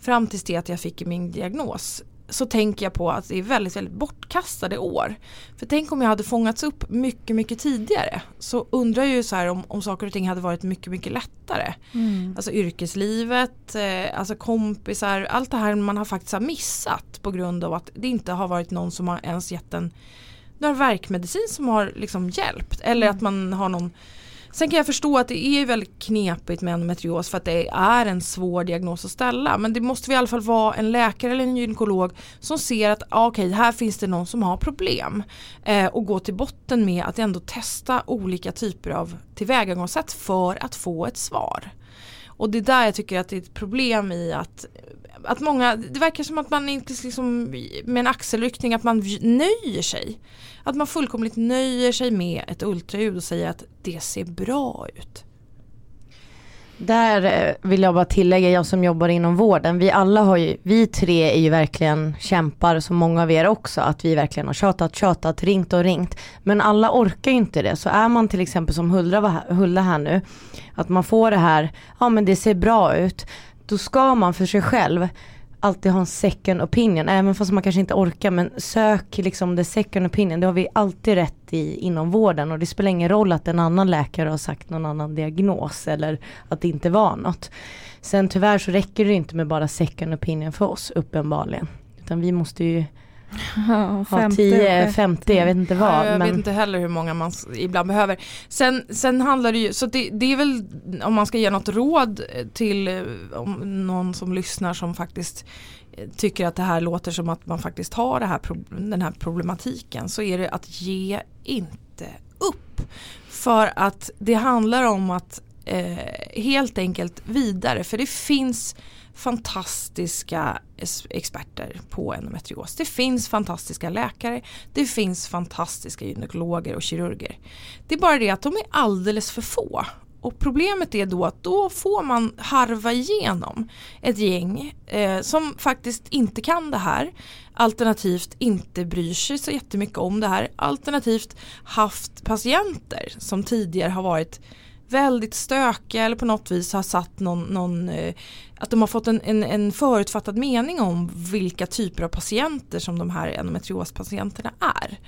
fram tills det att jag fick min diagnos så tänker jag på att det är väldigt, väldigt bortkastade år. För tänk om jag hade fångats upp mycket, mycket tidigare. Så undrar jag ju så här om, om saker och ting hade varit mycket, mycket lättare. Mm. Alltså yrkeslivet, eh, alltså kompisar, allt det här man har faktiskt har missat på grund av att det inte har varit någon som har ens gett en några verkmedicin som har liksom hjälpt. Eller mm. att man har någon Sen kan jag förstå att det är väldigt knepigt med endometrios för att det är en svår diagnos att ställa. Men det måste i alla fall vara en läkare eller en gynekolog som ser att ah, okej, okay, här finns det någon som har problem. Eh, och gå till botten med att ändå testa olika typer av tillvägagångssätt för att få ett svar. Och det är där jag tycker att det är ett problem i att att många, det verkar som att man inte liksom med en axelryckning att man nöjer sig. Att man fullkomligt nöjer sig med ett ultraljud och säger att det ser bra ut. Där eh, vill jag bara tillägga, jag som jobbar inom vården, vi alla har ju, vi tre är ju verkligen kämpar som många av er också, att vi verkligen har tjatat, tjatat, ringt och ringt. Men alla orkar ju inte det, så är man till exempel som Hulda, Hulda här nu, att man får det här, ja men det ser bra ut, då ska man för sig själv alltid ha en second opinion, även fast man kanske inte orkar men sök liksom the second opinion, det har vi alltid rätt i inom vården och det spelar ingen roll att en annan läkare har sagt någon annan diagnos eller att det inte var något. Sen tyvärr så räcker det inte med bara second opinion för oss uppenbarligen. Utan vi måste ju Ja, ha 10, 50, jag vet inte vad. Ja, jag men... vet inte heller hur många man ibland behöver. Sen, sen handlar det ju, så det, det är väl om man ska ge något råd till eh, om någon som lyssnar som faktiskt eh, tycker att det här låter som att man faktiskt har här, den här problematiken så är det att ge inte upp. För att det handlar om att eh, helt enkelt vidare för det finns fantastiska experter på endometrios. Det finns fantastiska läkare, det finns fantastiska gynekologer och kirurger. Det är bara det att de är alldeles för få. Och problemet är då att då får man harva igenom ett gäng eh, som faktiskt inte kan det här. Alternativt inte bryr sig så jättemycket om det här. Alternativt haft patienter som tidigare har varit väldigt stökiga eller på något vis har satt någon, någon eh, att de har fått en, en, en förutfattad mening om vilka typer av patienter som de här endometriospatienterna är.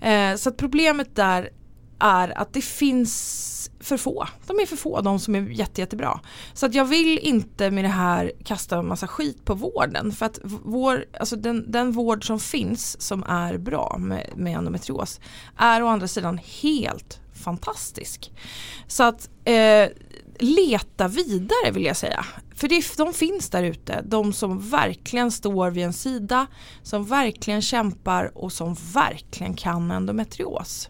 Eh, så att problemet där är att det finns för få. De är för få, de som är jätte, jättebra. Så att jag vill inte med det här kasta en massa skit på vården. För att vår, alltså den, den vård som finns som är bra med, med endometrios är å andra sidan helt fantastisk. Så att eh, leta vidare vill jag säga. För det, de finns där ute, de som verkligen står vid en sida, som verkligen kämpar och som verkligen kan endometrios.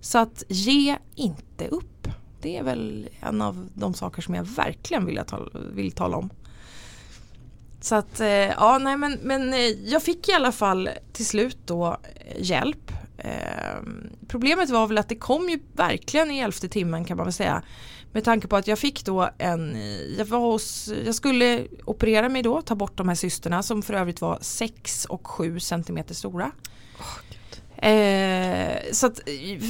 Så att ge inte upp. Det är väl en av de saker som jag verkligen vill, tala, vill tala om. Så att eh, ja, nej men, men eh, jag fick i alla fall till slut då eh, hjälp. Eh, problemet var väl att det kom ju verkligen i elfte timmen kan man väl säga. Med tanke på att jag fick då en, jag var hos, jag skulle operera mig då, ta bort de här cysterna som för övrigt var 6 och 7 centimeter stora. Eh, så att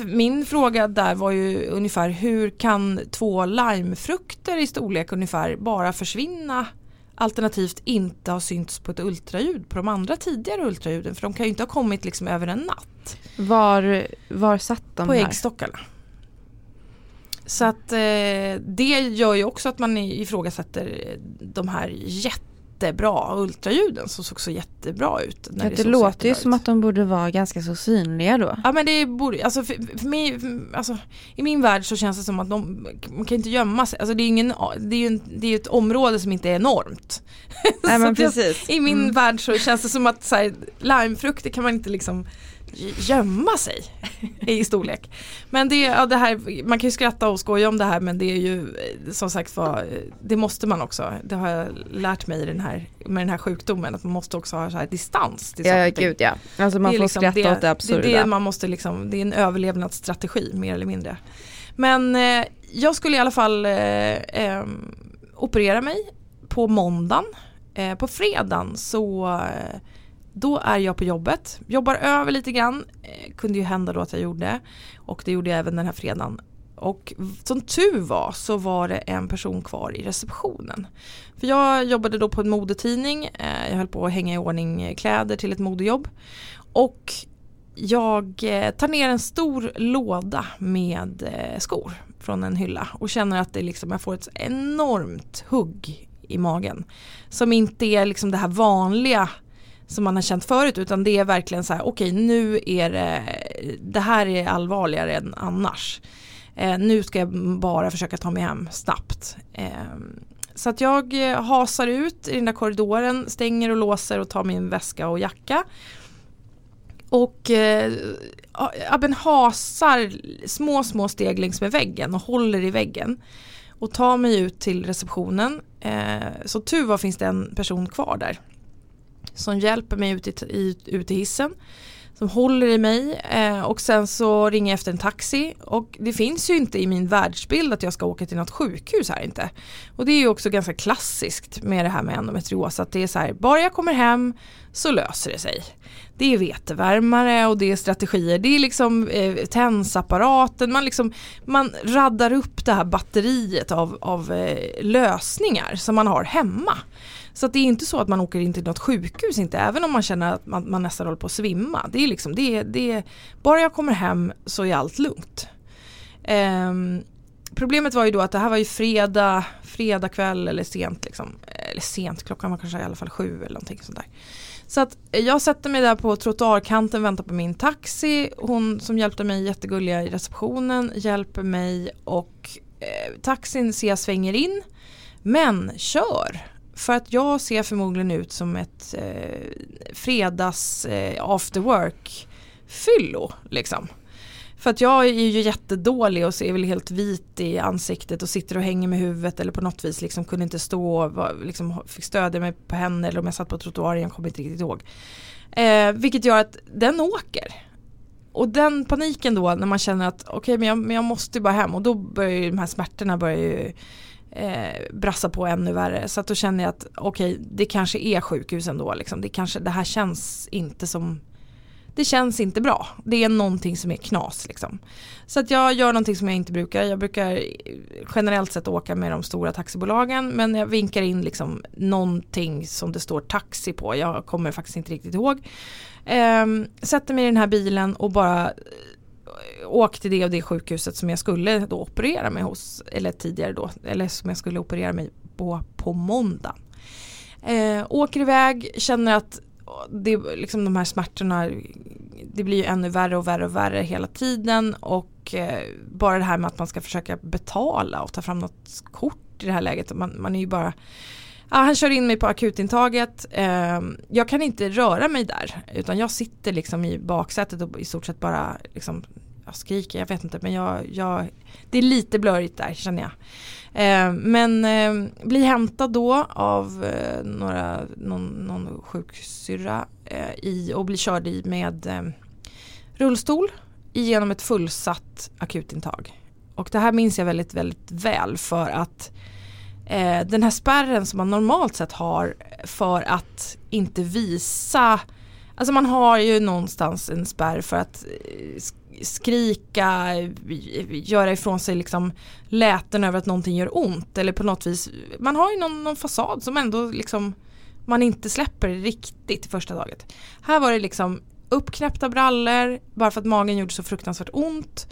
min fråga där var ju ungefär hur kan två limefrukter i storlek ungefär bara försvinna alternativt inte ha synts på ett ultraljud på de andra tidigare ultraljuden för de kan ju inte ha kommit liksom över en natt Var, var satt de på här? äggstockarna. Så att eh, det gör ju också att man ifrågasätter de här jättebra ultraljuden som såg så jättebra ut. När Ja, det så låter ju som ut. att de borde vara ganska så synliga då. Ja men det borde, alltså, för, för mig, alltså i min värld så känns det som att de, man kan inte gömma sig, alltså det är ingen, det är ju en, det är ett område som inte är enormt. Nej [laughs] men precis. I min Mm. värld så känns det som att så här, limefrukter kan man inte liksom gömma sig i storlek. Men det, ja, det här, man kan ju skratta och skoja om det här men det är ju eh, som sagt var, eh, det måste man också. Det har jag lärt mig i den här, med den här sjukdomen att man måste också ha så här distans till saker Ja gud ja. Alltså man får liksom skratta det, åt det absurda. Det, är det man måste liksom, det är en överlevnadsstrategi mer eller mindre. Men eh, jag skulle i alla fall eh, eh, operera mig på måndagen. Eh, på fredagen så då är jag på jobbet, jobbar över lite grann, eh, kunde ju hända då att jag gjorde och det gjorde jag även den här fredagen. Och som tur var så var det en person kvar i receptionen. För jag jobbade då på en modetidning, eh, jag höll på att hänga i ordning eh, kläder till ett modejobb. Och jag eh, tar ner en stor låda med eh, skor från en hylla och känner att det liksom, jag får ett enormt hugg i magen. Som inte är liksom det här vanliga som man har känt förut utan det är verkligen så här okej nu är det, det här är allvarligare än annars. Eh, nu ska jag bara försöka ta mig hem snabbt. Eh, så att jag eh, hasar ut i den där korridoren, stänger och låser och tar min väska och jacka. Och eh, Abben hasar små små steg längs med väggen och håller i väggen. Och tar mig ut till receptionen. Eh, så tur var finns det en person kvar där. Som hjälper mig ut i, i, ut i hissen. Som håller i mig eh, och sen så ringer jag efter en taxi. Och det finns ju inte i min världsbild att jag ska åka till något sjukhus här inte. Och det är ju också ganska klassiskt med det här med endometrios. Att det är så här, bara jag kommer hem så löser det sig. Det är vetevärmare och det är strategier. Det är liksom eh, tensapparaten. Man, liksom, man raddar upp det här batteriet av, av eh, lösningar som man har hemma. Så att det är inte så att man åker in till något sjukhus inte, även om man känner att man, man nästan håller på att svimma. Det är liksom, det, det, bara jag kommer hem så är allt lugnt. Um, problemet var ju då att det här var ju fredag, fredag kväll eller sent liksom. Eller sent, klockan var kanske i alla fall sju eller någonting sånt där. Så att jag sätter mig där på trottoarkanten, väntar på min taxi. Hon som hjälpte mig jättegulliga i receptionen hjälper mig och eh, taxin ser jag svänger in. Men kör! För att jag ser förmodligen ut som ett eh, fredags eh, after work fyllo liksom. För att jag är ju jättedålig och ser väl helt vit i ansiktet och sitter och hänger med huvudet eller på något vis liksom kunde inte stå och liksom fick stödja mig på henne eller om jag satt på trottoaren, jag kommer inte riktigt ihåg. Eh, vilket gör att den åker. Och den paniken då när man känner att okej okay, men, jag, men jag måste bara hem och då börjar ju de här smärtorna börjar ju eh, brassa på ännu värre. Så att då känner jag att okej okay, det kanske är sjukhus ändå liksom. Det, kanske, det här känns inte som det känns inte bra. Det är någonting som är knas liksom. Så att jag gör någonting som jag inte brukar. Jag brukar generellt sett åka med de stora taxibolagen men jag vinkar in liksom någonting som det står taxi på. Jag kommer faktiskt inte riktigt ihåg. Um, sätter mig i den här bilen och bara åk till det och det sjukhuset som jag skulle då operera mig hos. Eller tidigare då. Eller som jag skulle operera mig på på måndag. Eh, åker iväg, känner att det, liksom de här smärtorna det blir ju ännu värre och värre och värre hela tiden och eh, bara det här med att man ska försöka betala och ta fram något kort i det här läget. Man, man är ju bara Ja, han kör in mig på akutintaget. Eh, jag kan inte röra mig där utan jag sitter liksom i baksätet och i stort sett bara liksom, jag skriker, jag vet inte men jag, jag det är lite blörigt där känner jag. Eh, men eh, blir hämtad då av eh, några, någon, någon sjuksyrra eh, i, och blir körd i med eh, rullstol genom ett fullsatt akutintag. Och det här minns jag väldigt, väldigt väl för att eh, den här spärren som man normalt sett har för att inte visa Alltså man har ju någonstans en spärr för att eh, skrika, göra ifrån sig liksom läten över att någonting gör ont eller på något vis. Man har ju någon, någon fasad som ändå liksom man inte släpper riktigt i första taget. Här var det liksom uppknäppta brallor bara för att magen gjorde så fruktansvärt ont.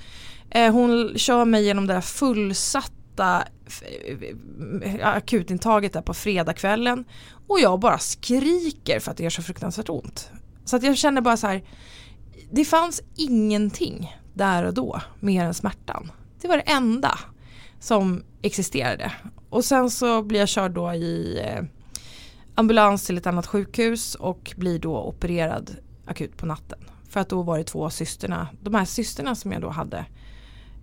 Eh, hon kör mig genom det där fullsatta eh, akutintaget där på fredagskvällen och jag bara skriker för att det gör så fruktansvärt ont. Så att jag känner bara så här det fanns ingenting där och då mer än smärtan. Det var det enda som existerade. Och sen så blir jag körd då i eh, ambulans till ett annat sjukhus och blir då opererad akut på natten. För att då var det två systerna, de här systerna som jag då hade,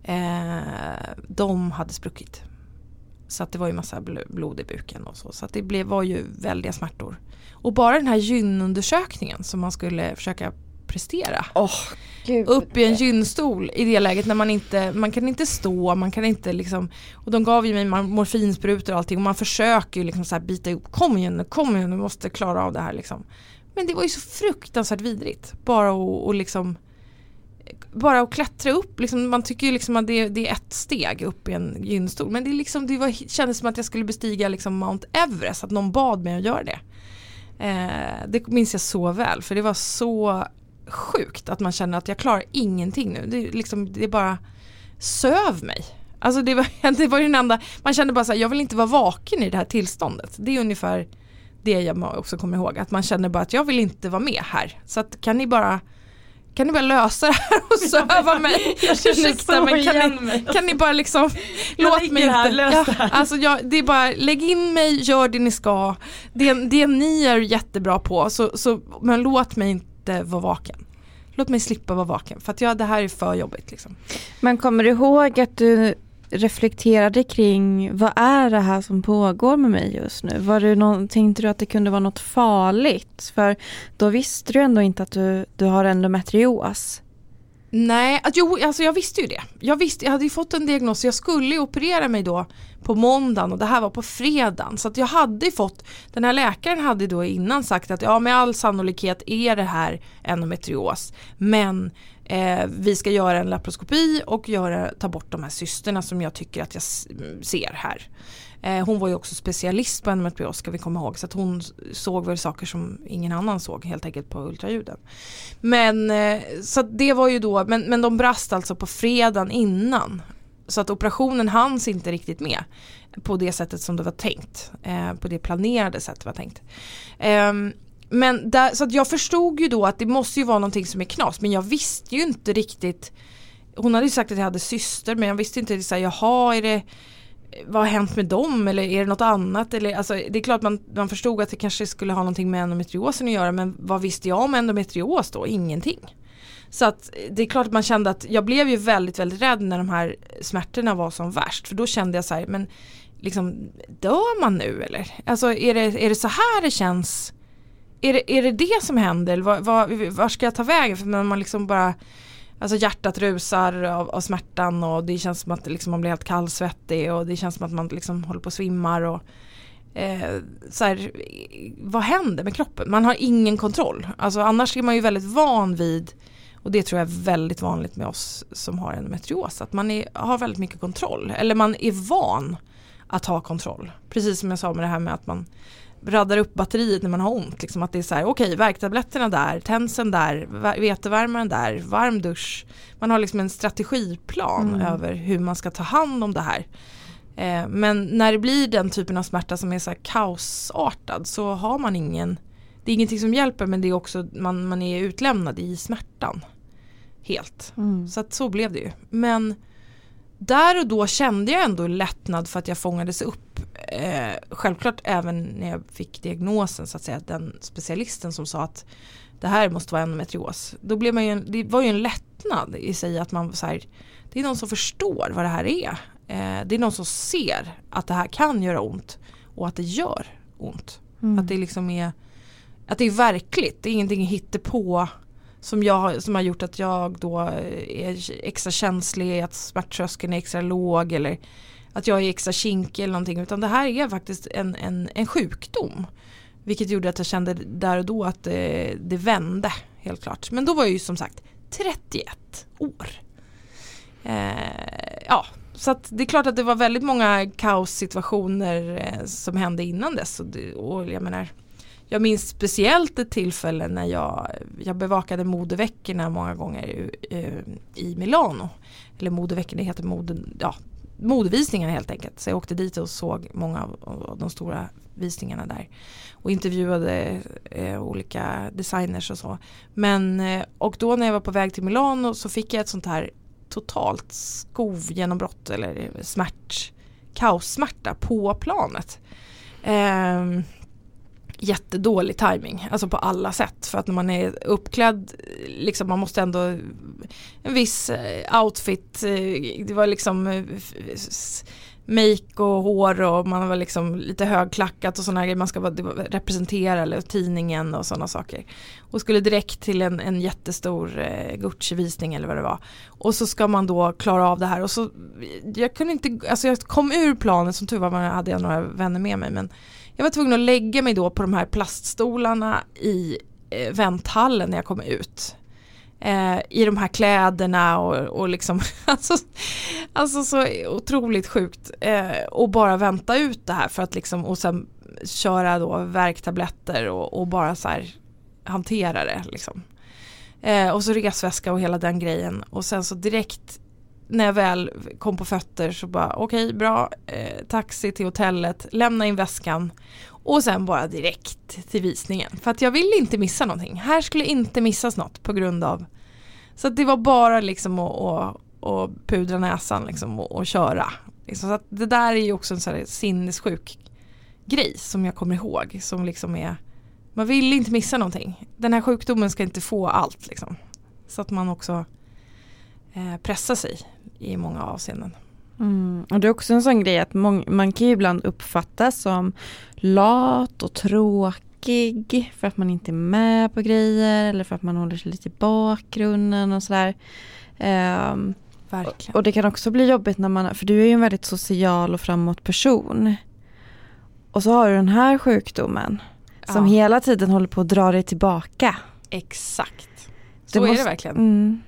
eh, de hade spruckit. Så att det var ju massa blod i buken och så. Så att det blev, var ju väldiga smärtor. Och bara den här gynundersökningen som man skulle försöka prestera. Oh. Upp i en gynstol i det läget när man inte, man kan inte stå, man kan inte liksom Och de gav ju mig morfinsprutor och allting och man försöker ju liksom så här bita ihop, kom igen nu, kom igen nu, måste klara av det här liksom. Men det var ju så fruktansvärt vidrigt, bara att och liksom bara att klättra upp, liksom, man tycker ju liksom att det, det, är ett steg upp i en gynstol. Men det, liksom, det var, kändes som att jag skulle bestiga liksom Mount Everest, att någon bad mig att göra det. Eh, det minns jag så väl, för det var så sjukt att man känner att jag klarar ingenting nu. Det, liksom, det bara söv mig. Alltså det var, [laughs] det var ju den enda, man kände bara så här, jag vill inte vara vaken i det här tillståndet. Det är ungefär det jag också kommer ihåg, att man känner bara att jag vill inte vara med här. Så att kan ni bara kan ni bara lösa det här och [laughs] söva mig? Jag Ursäkta men kan ni, kan ni bara liksom Låt mig här, inte ja, Alltså jag, det är bara lägg in mig, gör det ni ska Det, det ni är jättebra på så, så, men låt mig inte vara vaken. Låt mig slippa vara vaken för att ja, det här är för jobbigt. Liksom. Men kommer du ihåg att du reflekterade kring vad är det här som pågår med mig just nu? Var det någon, tänkte du att det kunde vara något farligt? För då visste du ändå inte att du, du har endometrios. Nej, att, jo, alltså jag visste ju det. Jag, visste, jag hade ju fått en diagnos, jag skulle operera mig då på måndagen och det här var på fredagen. Så att jag hade fått, den här läkaren hade då innan sagt att ja med all sannolikhet är det här endometrios. Men eh, vi ska göra en laparoskopi och göra, ta bort de här cysterna som jag tycker att jag ser här. Eh, hon var ju också specialist på endometrios ska vi komma ihåg så att hon såg väl saker som ingen annan såg helt enkelt på ultraljuden. Men eh, så det var ju då, men, men de brast alltså på fredagen innan. Så att operationen hanns inte riktigt med på det sättet som det var tänkt. Eh, på det planerade sättet var tänkt. Ehm, men där, så att jag förstod ju då att det måste ju vara någonting som är knas men jag visste ju inte riktigt Hon hade ju sagt att jag hade syster men jag visste inte, så här, jaha är det vad har hänt med dem eller är det något annat? Eller, alltså, det är klart man, man förstod att det kanske skulle ha någonting med endometriosen att göra men vad visste jag om endometrios då? Ingenting. Så att eh, det är klart att man kände att jag blev ju väldigt väldigt rädd när de här smärtorna var som värst för då kände jag så här men liksom dör man nu eller? Alltså är det, är det så här det känns? Är det är det, det som händer? Var, var, var ska jag ta vägen? För man liksom bara Alltså hjärtat rusar av, av smärtan och det känns som att liksom man blir helt kallsvettig och det känns som att man liksom håller på att svimmar. Och, eh, så här, vad händer med kroppen? Man har ingen kontroll. Alltså annars är man ju väldigt van vid och det tror jag är väldigt vanligt med oss som har en metrios Att man är, har väldigt mycket kontroll. Eller man är van att ha kontroll. Precis som jag sa med det här med att man raddar upp batteriet när man har ont. Liksom att det är så här, okej, okay, värktabletterna där, tensen där, vetevärmaren där, varm dusch. Man har liksom en strategiplan mm. över hur man ska ta hand om det här. Eh, men när det blir den typen av smärta som är så här kaosartad så har man ingen, det är ingenting som hjälper men det är också, man, man är utlämnad i smärtan. Helt. Mm. Så att så blev det ju. Men där och då kände jag ändå lättnad för att jag fångades upp. Eh, självklart även när jag fick diagnosen så att säga, den specialisten som sa att det här måste vara endometrios. Då blev man ju en, det var ju en lättnad i sig att man så här, det är någon som förstår vad det här är. Eh, det är någon som ser att det här kan göra ont och att det gör ont. Mm. Att det liksom är att det är verkligt, det är ingenting hittepå som, jag, som har gjort att jag då är extra känslig, att smärttröskeln är extra låg eller att jag är extra kinkig eller någonting utan det här är faktiskt en, en, en sjukdom. Vilket gjorde att jag kände där och då att det, det vände helt klart. Men då var jag ju som sagt 31 år. Eh, ja, så att det är klart att det var väldigt många kaossituationer eh, som hände innan dess. Och, det, och jag menar, jag minns speciellt ett tillfälle när jag, jag bevakade modeveckorna många gånger i, i Milano. Eller modeveckorna, det heter mode, ja, modevisningar helt enkelt. Så jag åkte dit och såg många av, av de stora visningarna där. Och intervjuade eh, olika designers och så. Men, eh, och då när jag var på väg till Milano så fick jag ett sånt här totalt skovgenombrott eller smärt, kaossmärta på planet. Eh, jättedålig timing, alltså på alla sätt. För att när man är uppklädd, liksom man måste ändå en viss eh, outfit, eh, det var liksom eh, make och hår och man var liksom lite högklackat och sådana grejer man ska representera eller tidningen och sådana saker. Och skulle direkt till en, en jättestor eh, Gucci-visning eller vad det var. Och så ska man då klara av det här och så jag kunde inte, alltså jag kom ur planet som tur var hade jag några vänner med mig men jag var tvungen att lägga mig då på de här plaststolarna i eh, vänthallen när jag kom ut. Eh, I de här kläderna och, och liksom [laughs] alltså, alltså så otroligt sjukt. Eh, och bara vänta ut det här för att liksom och sen köra då värktabletter och, och bara så här hantera det liksom. Eh, och så resväska och hela den grejen och sen så direkt när jag väl kom på fötter så bara okej okay, bra, eh, taxi till hotellet, lämna in väskan och sen bara direkt till visningen. För att jag vill inte missa någonting. Här skulle inte missas något på grund av så att det var bara liksom att, att, att pudra näsan liksom och, och köra. Liksom, så att det där är ju också en sån här sinnessjuk grej som jag kommer ihåg. Som liksom är, man vill inte missa någonting. Den här sjukdomen ska inte få allt liksom. Så att man också eh, pressar sig i många avseenden. Mm. Och det är också en sån grej att man kan ju ibland uppfattas som lat och tråkig för att man inte är med på grejer eller för att man håller sig lite i bakgrunden och sådär. Um, Verkligen. Och det kan också bli jobbigt när man, för du är ju en väldigt social och framåt person. Och så har du den här sjukdomen som Ja. hela tiden håller på att dra dig tillbaka. Exakt. Det Så är måste- det verkligen. Mm.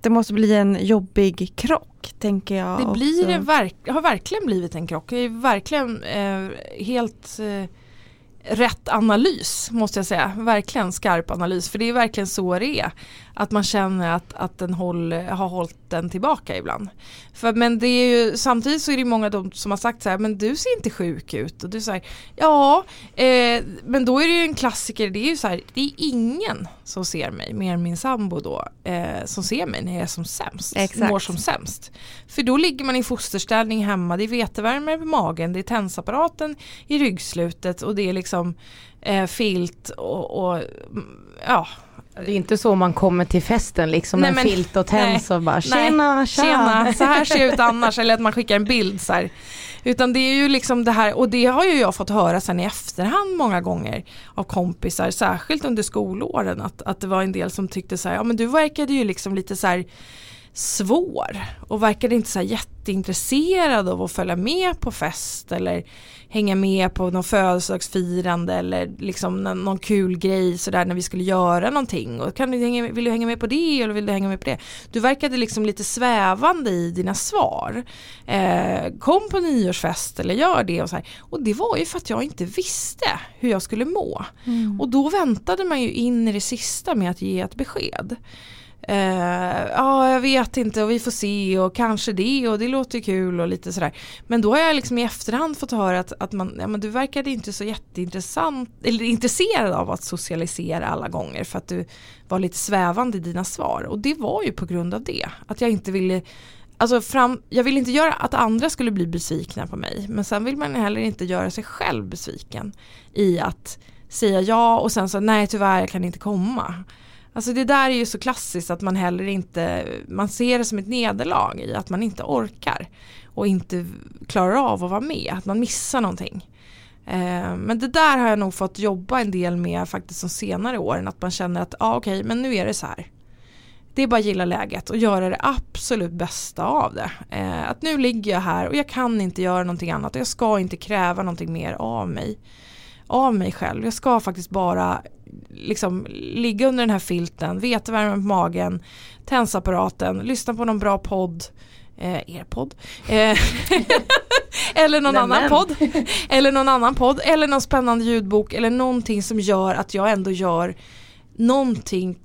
Det måste bli en jobbig krock, tänker jag. Det blir också. det verk- har verkligen blivit en krock. Det är verkligen eh, helt eh, rätt analys måste jag säga. Verkligen skarp analys. För det är verkligen så det är. Att man känner att, att den håll, har hållit den tillbaka ibland. För, men det är ju, samtidigt så är det många de som har sagt så här, men du ser inte sjuk ut. Och du säger ja, eh, men då är det ju en klassiker. Det är ju så här, det är ingen som ser mig, mer än min sambo då, eh, som ser mig när jag är som sämst. Exakt. Mår som sämst. För då ligger man i fosterställning hemma, det är vetevärme på magen, det är tensapparaten i ryggslutet och det är liksom eh, filt och, och mm, ja. Det är inte så man kommer till festen liksom Nej, med men- filt och tens och bara Nej, tjena, tja. Tjena, så här ser jag ut annars eller att man skickar en bild så här. Utan det är ju liksom det här och det har ju jag fått höra sen i efterhand många gånger av kompisar, särskilt under skolåren att, att det var en del som tyckte så här, ja men du verkade ju liksom lite så här svår och verkade inte så jätteintresserad av att följa med på fest eller hänga med på någon födelsedagsfirande eller liksom nå- någon kul grej sådär när vi skulle göra någonting och kan du hänga, med- vill du hänga med på det eller vill du hänga med på det? Du verkade liksom lite svävande i dina svar. Eh, kom på nyårsfest eller gör det och så här. Och det var ju för att jag inte visste hur jag skulle må. Mm. Och då väntade man ju in i det sista med att ge ett besked. Eh, ja, jag vet inte och vi får se och kanske det och det låter kul och lite sådär. Men då har jag liksom i efterhand fått höra att, att man, ja, men du verkade inte så jätteintressant eller intresserad av att socialisera alla gånger för att du var lite svävande i dina svar. Och det var ju på grund av det. Att jag inte ville Alltså fram, jag vill inte göra att andra skulle bli besvikna på mig men sen vill man heller inte göra sig själv besviken i att säga ja och sen så nej tyvärr jag kan inte komma. Alltså det där är ju så klassiskt att man heller inte, man ser det som ett nederlag i att man inte orkar och inte klarar av att vara med, att man missar någonting. Eh, men det där har jag nog fått jobba en del med faktiskt de senare åren, att man känner att ja ah, okej men nu är det så här. Det är bara att gilla läget och göra det absolut bästa av det. Eh, att nu ligger jag här och jag kan inte göra någonting annat och jag ska inte kräva någonting mer av mig. Av mig själv. Jag ska faktiskt bara liksom ligga under den här filten, vetevärmen på magen, tensapparaten, lyssna på någon bra podd, eh, er podd, eh, [laughs] eller någon Nämen. annan podd, [laughs] eller någon annan podd, eller någon spännande ljudbok eller någonting som gör att jag ändå gör någonting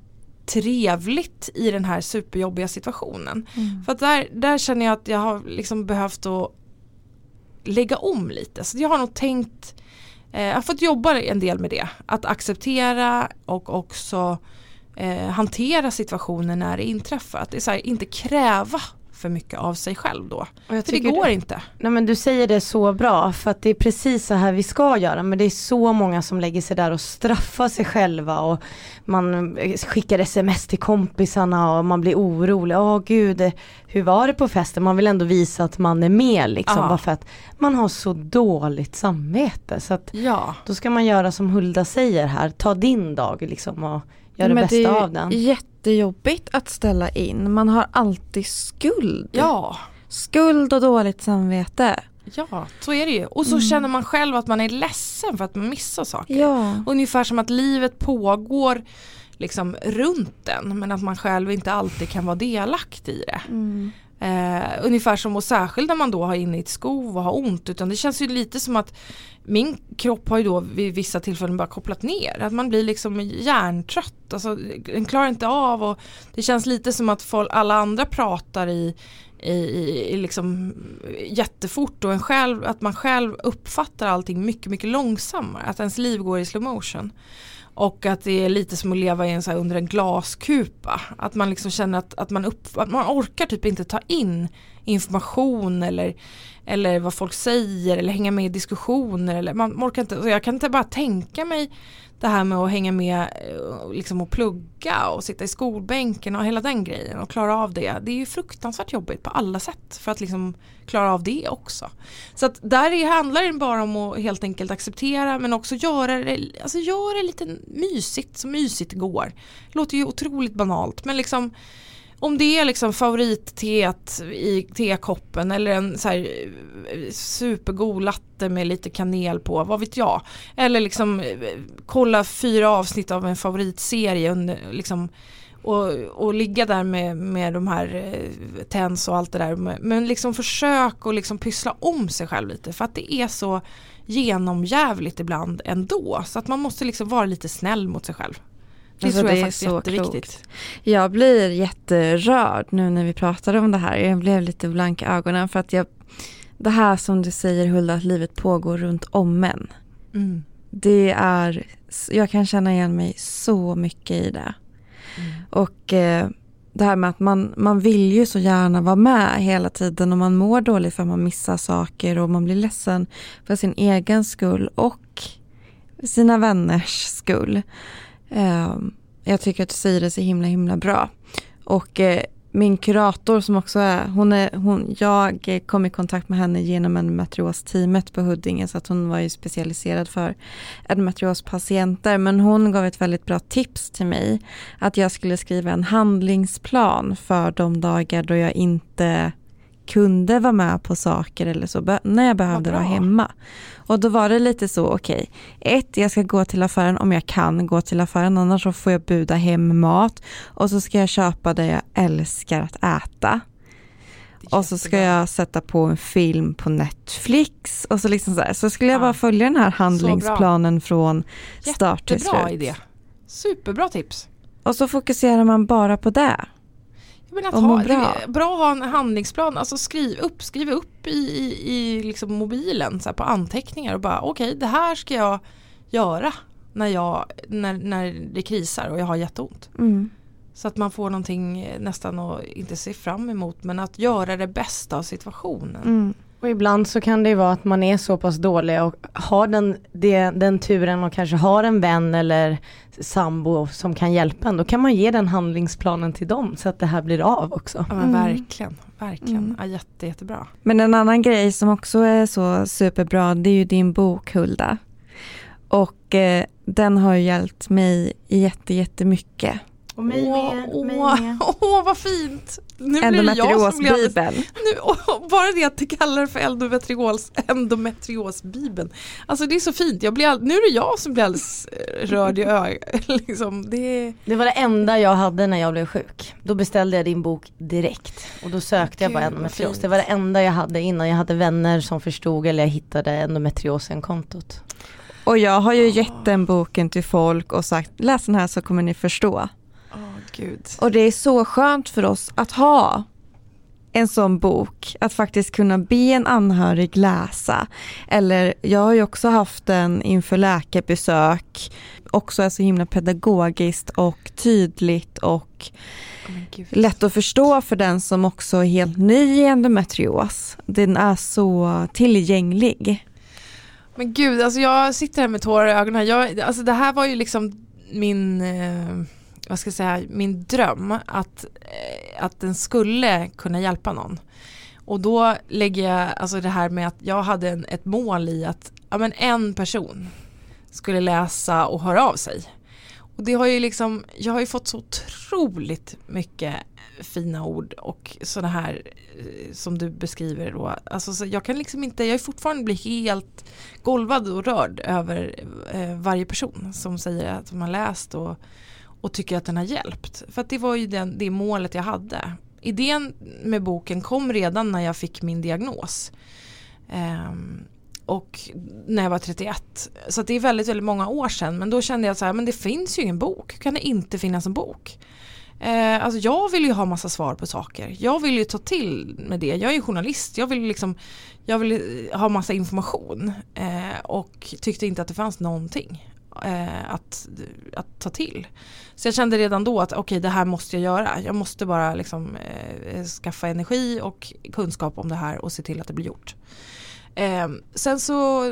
trevligt i den här superjobbiga situationen. Mm. För att där, där känner jag att jag har liksom behövt att lägga om lite. Så jag har nog tänkt, jag har fått jobba en del med det. Att acceptera och också eh, hantera situationen när det inträffar. Att det är så här, inte kräva för mycket av sig själv då. Och jag För det går du, inte. nej men du säger det så bra för att det är precis så här vi ska göra men det är så många som lägger sig där och straffar sig själva och man eh, skickar sms till kompisarna och man blir orolig. Åh gud, eh, hur var det på festen? Man vill ändå visa att man är med liksom Ja. bara för att man har så dåligt samvete. Så att Ja, då ska man göra som Hulda säger här, ta din dag liksom och göra det bästa det är av den. jättejobbigt att ställa in. Man har alltid skuld. ja. Skuld och dåligt samvete. Ja, så är det ju. Och så känner man själv att man är ledsen för att man missar saker. Ja. Ungefär som att livet pågår liksom runt en men att man själv inte alltid kan vara delaktig i det. Mm. Eh, ungefär som och särskilt när man då har inne i ett skov och har ont utan det känns ju lite som att min kropp har ju då vid vissa tillfällen bara kopplat ner. Att man blir liksom hjärntrött. Alltså, den klarar inte av och det känns lite som att folk, alla andra pratar i i, i, i liksom jättefort och en själv, att man själv uppfattar allting mycket mycket långsammare. Att ens liv går i slow motion. Och att det är lite som att leva i en så här under en glaskupa. Att man liksom känner att, att, man, upp, att man orkar typ inte ta in information eller, eller vad folk säger eller hänga med i diskussioner. Eller man orkar inte, så jag kan inte bara tänka mig det här med att hänga med eh, liksom och plugga och sitta i skolbänken och hela den grejen och klara av det. Det är ju fruktansvärt jobbigt på alla sätt för att liksom klara av det också. Så att där handlar det bara om att helt enkelt acceptera men också göra det, alltså göra det lite mysigt så mysigt det går. Låter ju otroligt banalt men liksom om det är liksom favoritteet i tekoppen eller en så här supergod latte med lite kanel på, vad vet jag. Eller liksom kolla fyra avsnitt av en favoritserie under, liksom, och, och ligga där med, med de här eh, tens och allt det där. Men liksom försök att liksom pyssla om sig själv lite för att det är så genomjävligt ibland ändå. Så att man måste liksom vara lite snäll mot sig själv. Det alltså, tror jag det faktiskt är jätteviktigt. Klokt. Jag blir jätterörd nu när vi pratar om det här. Jag blev lite blank i ögonen för att jag Det här som du säger Hulda, att livet pågår runt om en. Mm. Det är, jag kan känna igen mig så mycket i det. Mm. Och eh, det här med att man, man vill ju så gärna vara med hela tiden och man mår dåligt för att man missar saker och man blir ledsen för sin egen skull och sina vänners skull. Ehm, jag tycker att du säger det så himla himla bra. Och eh, min kurator som också är, hon är hon, jag kom i kontakt med henne genom endometriosteamet på Huddinge så att hon var ju specialiserad för endometriospatienter men hon gav ett väldigt bra tips till mig att jag skulle skriva en handlingsplan för de dagar då jag inte kunde vara med på saker eller så när jag behövde vara hemma. Och då var det lite så, okej, okay, ett, jag ska gå till affären om jag kan gå till affären, annars så får jag buda hem mat och så ska jag köpa det jag älskar att äta. Och så ska jag sätta på en film på Netflix och så liksom så, här. så skulle jag bara följa den här handlingsplanen från start till slut. Jättebra idé. Superbra tips. Och så fokuserar man bara på det. Men att ha, bra. bra att ha en handlingsplan, alltså skriv upp, skriv upp i, i, i liksom mobilen så på anteckningar och bara okej okay, det här ska jag göra när, jag, när, när det krisar och jag har jätteont. Mm. Så att man får någonting nästan att inte se fram emot men att göra det bästa av situationen. Mm. Och ibland så kan det ju vara att man är så pass dålig och har den, det, den turen och kanske har en vän eller sambo som kan hjälpa en. Då kan man ge den handlingsplanen till dem så att det här blir av också. Ja men mm. verkligen, verkligen. Mm. Ja, jätte, jättebra. Men en annan grej som också är så superbra det är ju din bok Hulda. Och eh, den har hjälpt mig jätte, jättemycket. Och mig åh, med. Åh, mig med. [laughs] åh vad fint! Nu blir det jag som blir alldeles, nu, åh, Bara det att du kallar det för endometrios, endometriosbibeln. Alltså det är så fint, jag blir all, nu är det jag som blir alldeles eh, rörd i ögonen. [laughs] liksom, det... det var det enda jag hade när jag blev sjuk. Då beställde jag din bok direkt. Och då sökte jag bara endometrios. Det var det enda jag hade innan jag hade vänner som förstod eller jag hittade endometriosen-kontot. Och jag har ju gett den boken till folk och sagt läs den här så kommer ni förstå. Gud. Och det är så skönt för oss att ha en sån bok, att faktiskt kunna be en anhörig läsa. Eller jag har ju också haft den inför läkarbesök, också är så himla pedagogiskt och tydligt och oh lätt att förstå för den som också är helt ny i endometrios. Den är så tillgänglig. Men gud, alltså jag sitter här med tårar i ögonen. Jag, alltså det här var ju liksom min eh vad ska jag säga, min dröm att, eh, att den skulle kunna hjälpa någon. Och då lägger jag alltså det här med att jag hade en, ett mål i att ja, men en person skulle läsa och höra av sig. Och det har ju liksom, jag har ju fått så otroligt mycket fina ord och sådana här eh, som du beskriver då. Alltså, så jag kan liksom inte, jag är fortfarande blir helt golvad och rörd över eh, varje person som säger att de har läst och och tycker att den har hjälpt. För att det var ju den, det målet jag hade. Idén med boken kom redan när jag fick min diagnos. Um, och när jag var 31. Så det är väldigt, väldigt många år sedan. Men då kände jag så här, men det finns ju ingen bok. Hur kan det inte finnas en bok? Eh, alltså jag vill ju ha massa svar på saker. Jag vill ju ta till med det. Jag är journalist. Jag vill, liksom, jag vill ha massa information. Eh, och tyckte inte att det fanns någonting eh, att, att ta till. Så jag kände redan då att okej okay, det här måste jag göra. Jag måste bara liksom, eh, skaffa energi och kunskap om det här och se till att det blir gjort. Eh, sen så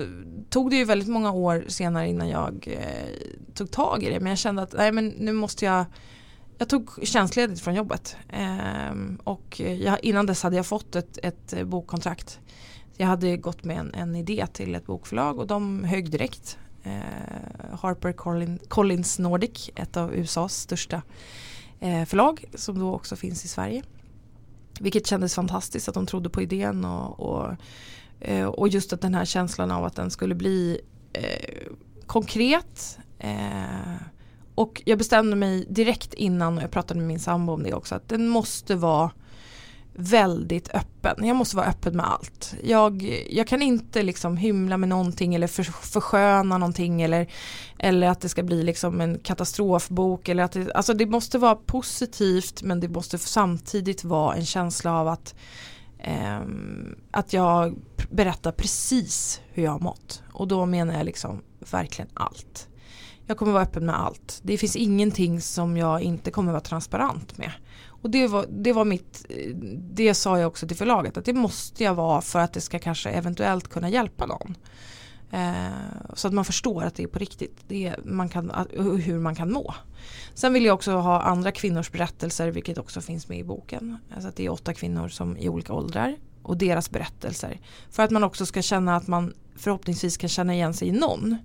tog det ju väldigt många år senare innan jag eh, tog tag i det men jag kände att nej men nu måste jag jag tog tjänstledigt från jobbet eh, och jag, innan dess hade jag fått ett, ett bokkontrakt. Jag hade gått med en, en idé till ett bokförlag och de högg direkt eh, Harper Collins Nordic, ett av USAs största eh, förlag som då också finns i Sverige. Vilket kändes fantastiskt att de trodde på idén och, och, eh, och just att den här känslan av att den skulle bli eh, konkret. Eh, och jag bestämde mig direkt innan och jag pratade med min sambo om det också att den måste vara väldigt öppen. Jag måste vara öppen med allt. Jag, jag kan inte liksom hymla med någonting eller för, försköna någonting eller, eller att det ska bli liksom en katastrofbok. Eller att det, alltså det måste vara positivt men det måste samtidigt vara en känsla av att, eh, att jag berättar precis hur jag har mått. Och då menar jag liksom verkligen allt. Jag kommer vara öppen med allt. Det finns ingenting som jag inte kommer vara transparent med. Och det var, det var mitt, det sa jag också till förlaget att det måste jag vara för att det ska kanske eventuellt kunna hjälpa någon. Eh, så att man förstår att det är på riktigt, det är, man kan, hur man kan må. Sen vill jag också ha andra kvinnors berättelser vilket också finns med i boken. Alltså att det är åtta kvinnor som i olika åldrar och deras berättelser. För att man också ska känna att man förhoppningsvis kan känna igen sig i någon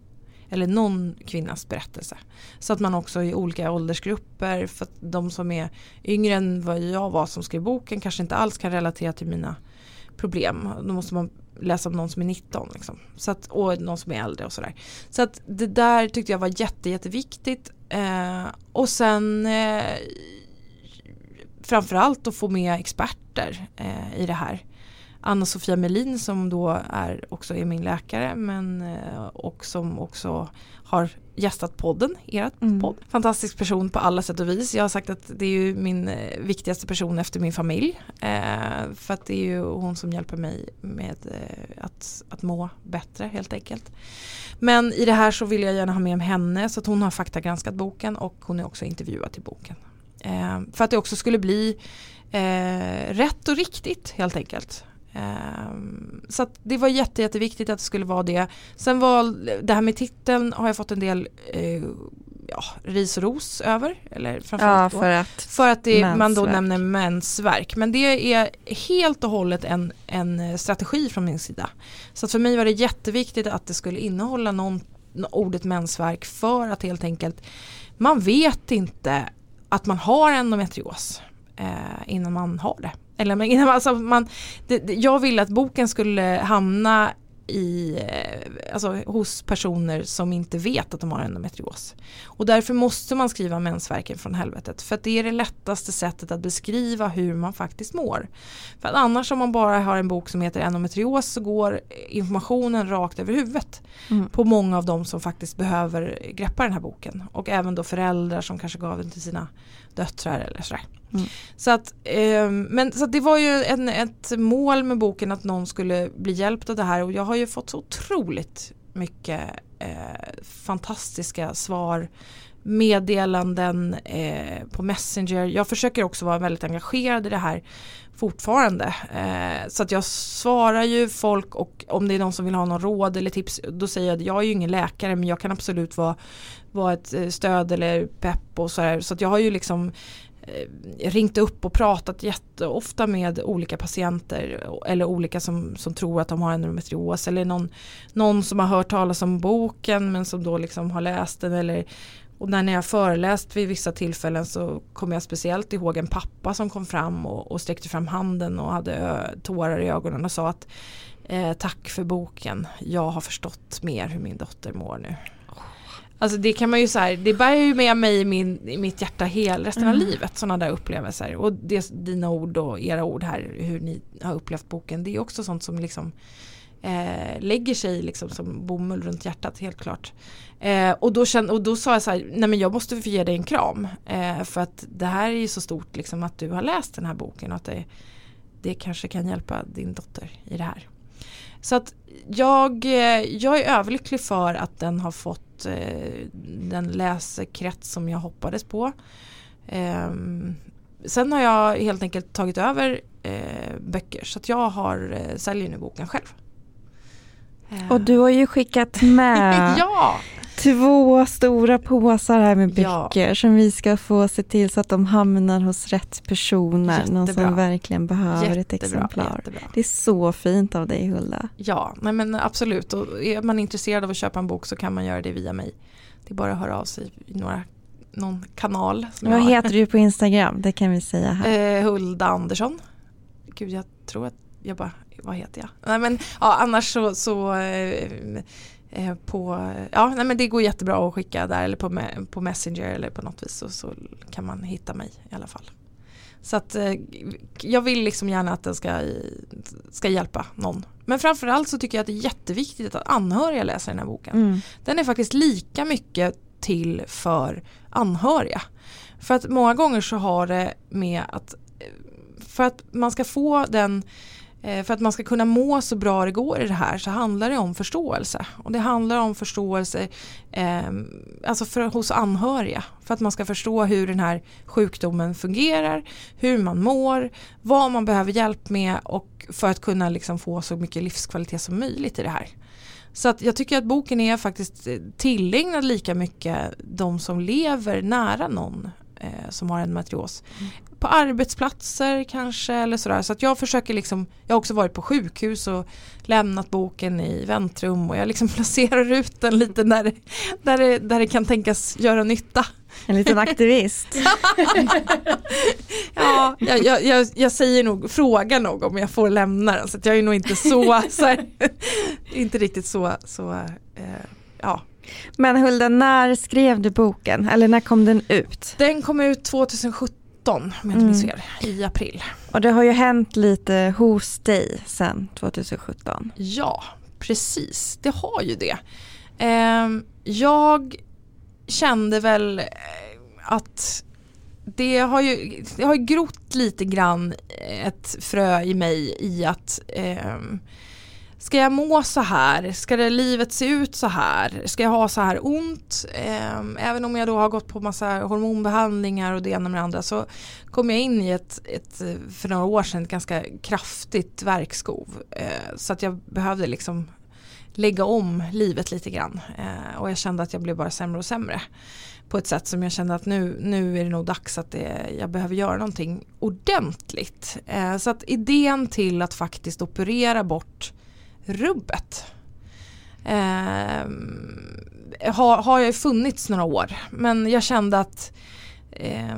eller någon kvinnas berättelse. Så att man också i olika åldersgrupper, för att de som är yngre än vad jag var som skrev boken kanske inte alls kan relatera till mina problem. Då måste man läsa om någon som är 19 liksom. så att, och någon som är äldre och sådär. Så att det där tyckte jag var jätte, jätteviktigt. Eh, och sen eh, framförallt att få med experter eh, i det här. Anna-Sofia Melin som då är också är min läkare men eh, och som också har gästat podden, ert mm. podd. Fantastisk person på alla sätt och vis. Jag har sagt att det är ju min eh, viktigaste person efter min familj. Eh, för att det är ju hon som hjälper mig med eh, att, att må bättre helt enkelt. Men i det här så vill jag gärna ha med henne så att hon har faktagranskat boken och hon är också intervjuad till boken. Eh, för att det också skulle bli eh, rätt och riktigt helt enkelt. Um, så det var jätte, jätteviktigt att det skulle vara det. Sen var det här med titeln har jag fått en del uh, ja, ris och ros över. Eller ja, för att, för att det, man då nämner mensvärk. Men det är helt och hållet en, en strategi från min sida. Så för mig var det jätteviktigt att det skulle innehålla någon, ordet mensvärk för att helt enkelt man vet inte att man har endometrios eh, innan man har det. Eller [laughs] alltså man, det, jag ville att boken skulle hamna i, eh, alltså, hos personer som inte vet att de har endometrios. Och därför måste man skriva mensvärken från helvetet. För att det är det lättaste sättet att beskriva hur man faktiskt mår. För att annars om man bara har en bok som heter endometrios så går informationen rakt över huvudet. Mm. På många av dem som faktiskt behöver greppa den här boken. Och även då föräldrar som kanske gav den till sina döttrar eller sådär. Mm. Så, att, eh, men, så att det var ju en, ett mål med boken att någon skulle bli hjälpt av det här och jag har ju fått så otroligt mycket eh, fantastiska svar meddelanden eh, på Messenger. Jag försöker också vara väldigt engagerad i det här fortfarande. Eh, så att jag svarar ju folk och om det är någon som vill ha någon råd eller tips då säger jag att jag är ju ingen läkare men jag kan absolut vara, vara ett eh, stöd eller pepp och sådär. Så att jag har ju liksom Eh, Eh, ringt upp och pratat jätteofta med olika patienter eller olika som, som tror att de har endometrios eller någon, någon som har hört talas om boken men som då liksom har läst den eller och när jag föreläst vid vissa tillfällen så kommer jag speciellt ihåg en pappa som kom fram och, och sträckte fram handen och hade tårar i ögonen och sa att eh, tack för boken, jag har förstått mer hur min dotter mår nu. Alltså det kan man ju så det bär ju med mig i, min, i mitt hjärta hela resten mm. av livet sådana där upplevelser. Och det, dina ord och era ord här, hur ni har upplevt boken, det är också sånt som liksom eh, lägger sig liksom som bomull runt hjärtat helt klart. Eh, och, då kände, och då sa jag så här, nej men jag måste få ge dig en kram. Eh, för att det här är ju så stort liksom att du har läst den här boken och att det, det kanske kan hjälpa din dotter i det här. Så att jag, eh, jag är överlycklig för att den har fått eh, den läsekrets som jag hoppades på. Eh, sen har jag helt enkelt tagit över eh, böcker så att jag har, eh, säljer nu boken själv. Och du har ju skickat med [laughs] ja! Två stora påsar här med böcker ja. som vi ska få se till så att de hamnar hos rätt personer. Jättebra. Någon som verkligen behöver jättebra, ett exemplar. Jättebra. Det är så fint av dig Hulda. Ja, nej men absolut. Och är man intresserad av att köpa en bok så kan man göra det via mig. Det är bara att höra av sig i några någon kanal. Vad heter du på Instagram? Det kan vi säga här. Eh, Hulda Andersson. Gud jag tror att jag bara, vad heter jag? Nej men ja, annars så, så eh, på, ja nej men det går jättebra att skicka där eller på, på Messenger eller på något vis så, så kan man hitta mig i alla fall. Så att eh, jag vill liksom gärna att den ska, ska hjälpa någon. Men framförallt så tycker jag att det är jätteviktigt att anhöriga läser den här boken. Mm. Den är faktiskt lika mycket till för anhöriga. För att många gånger så har det med att för att man ska få den Eh, Eh, för att man ska kunna må så bra det går i det här så handlar det om förståelse. Och det handlar om förståelse eh, alltså för, hos anhöriga. För att man ska förstå hur den här sjukdomen fungerar, hur man mår, vad man behöver hjälp med och för att kunna liksom få så mycket livskvalitet som möjligt i det här. Så att jag tycker att boken är faktiskt eh, tillägnad lika mycket de som lever nära någon eh, som har endometrios. Mm på arbetsplatser kanske eller sådär. Så att jag försöker liksom, jag har också varit på sjukhus och lämnat boken i väntrum och jag liksom [laughs] placerar ut den lite där, det, där, det, där det kan tänkas göra nytta. En liten aktivist. [laughs] ja, jag, jag, jag, säger nog, frågar nog om jag får lämna den så jag är nog inte så, så här, [laughs] inte riktigt så, så eh, ja. Men Hulda, när skrev du boken? Eller när kom den ut? Den kom ut 2017 2017 om jag inte minns fel, i april. Och det har ju hänt lite hos dig sen 2017. Ja, precis. Det har ju det. Eh, jag kände väl eh, att det har ju, det har grott lite grann ett frö i mig i att eh, Ska jag må så här? Ska det livet se ut så här? Ska jag ha så här ont? Eh, även om jag då har gått på massa hormonbehandlingar och det ena med det andra så kom jag in i ett, ett för några år sedan ett ganska kraftigt verkskov. Eh, så att jag behövde liksom lägga om livet lite grann. Eh, och jag kände att jag blev bara sämre och sämre. På ett sätt som jag kände att nu, nu är det nog dags att det, jag behöver göra någonting ordentligt. Eh, så att idén till att faktiskt operera bort rubbet. Eh, har, har jag funnits några år men jag kände att eh,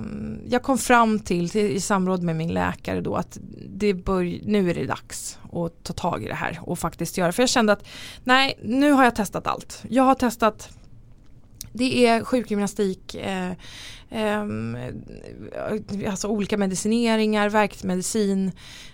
jag kom fram till, till, i samråd med min läkare då att det bör, nu är det dags att ta tag i det här och faktiskt göra. För jag kände att nej, nu har jag testat allt. Jag har testat det är sjukgymnastik, eh, eh, alltså olika medicineringar, verkmedicin,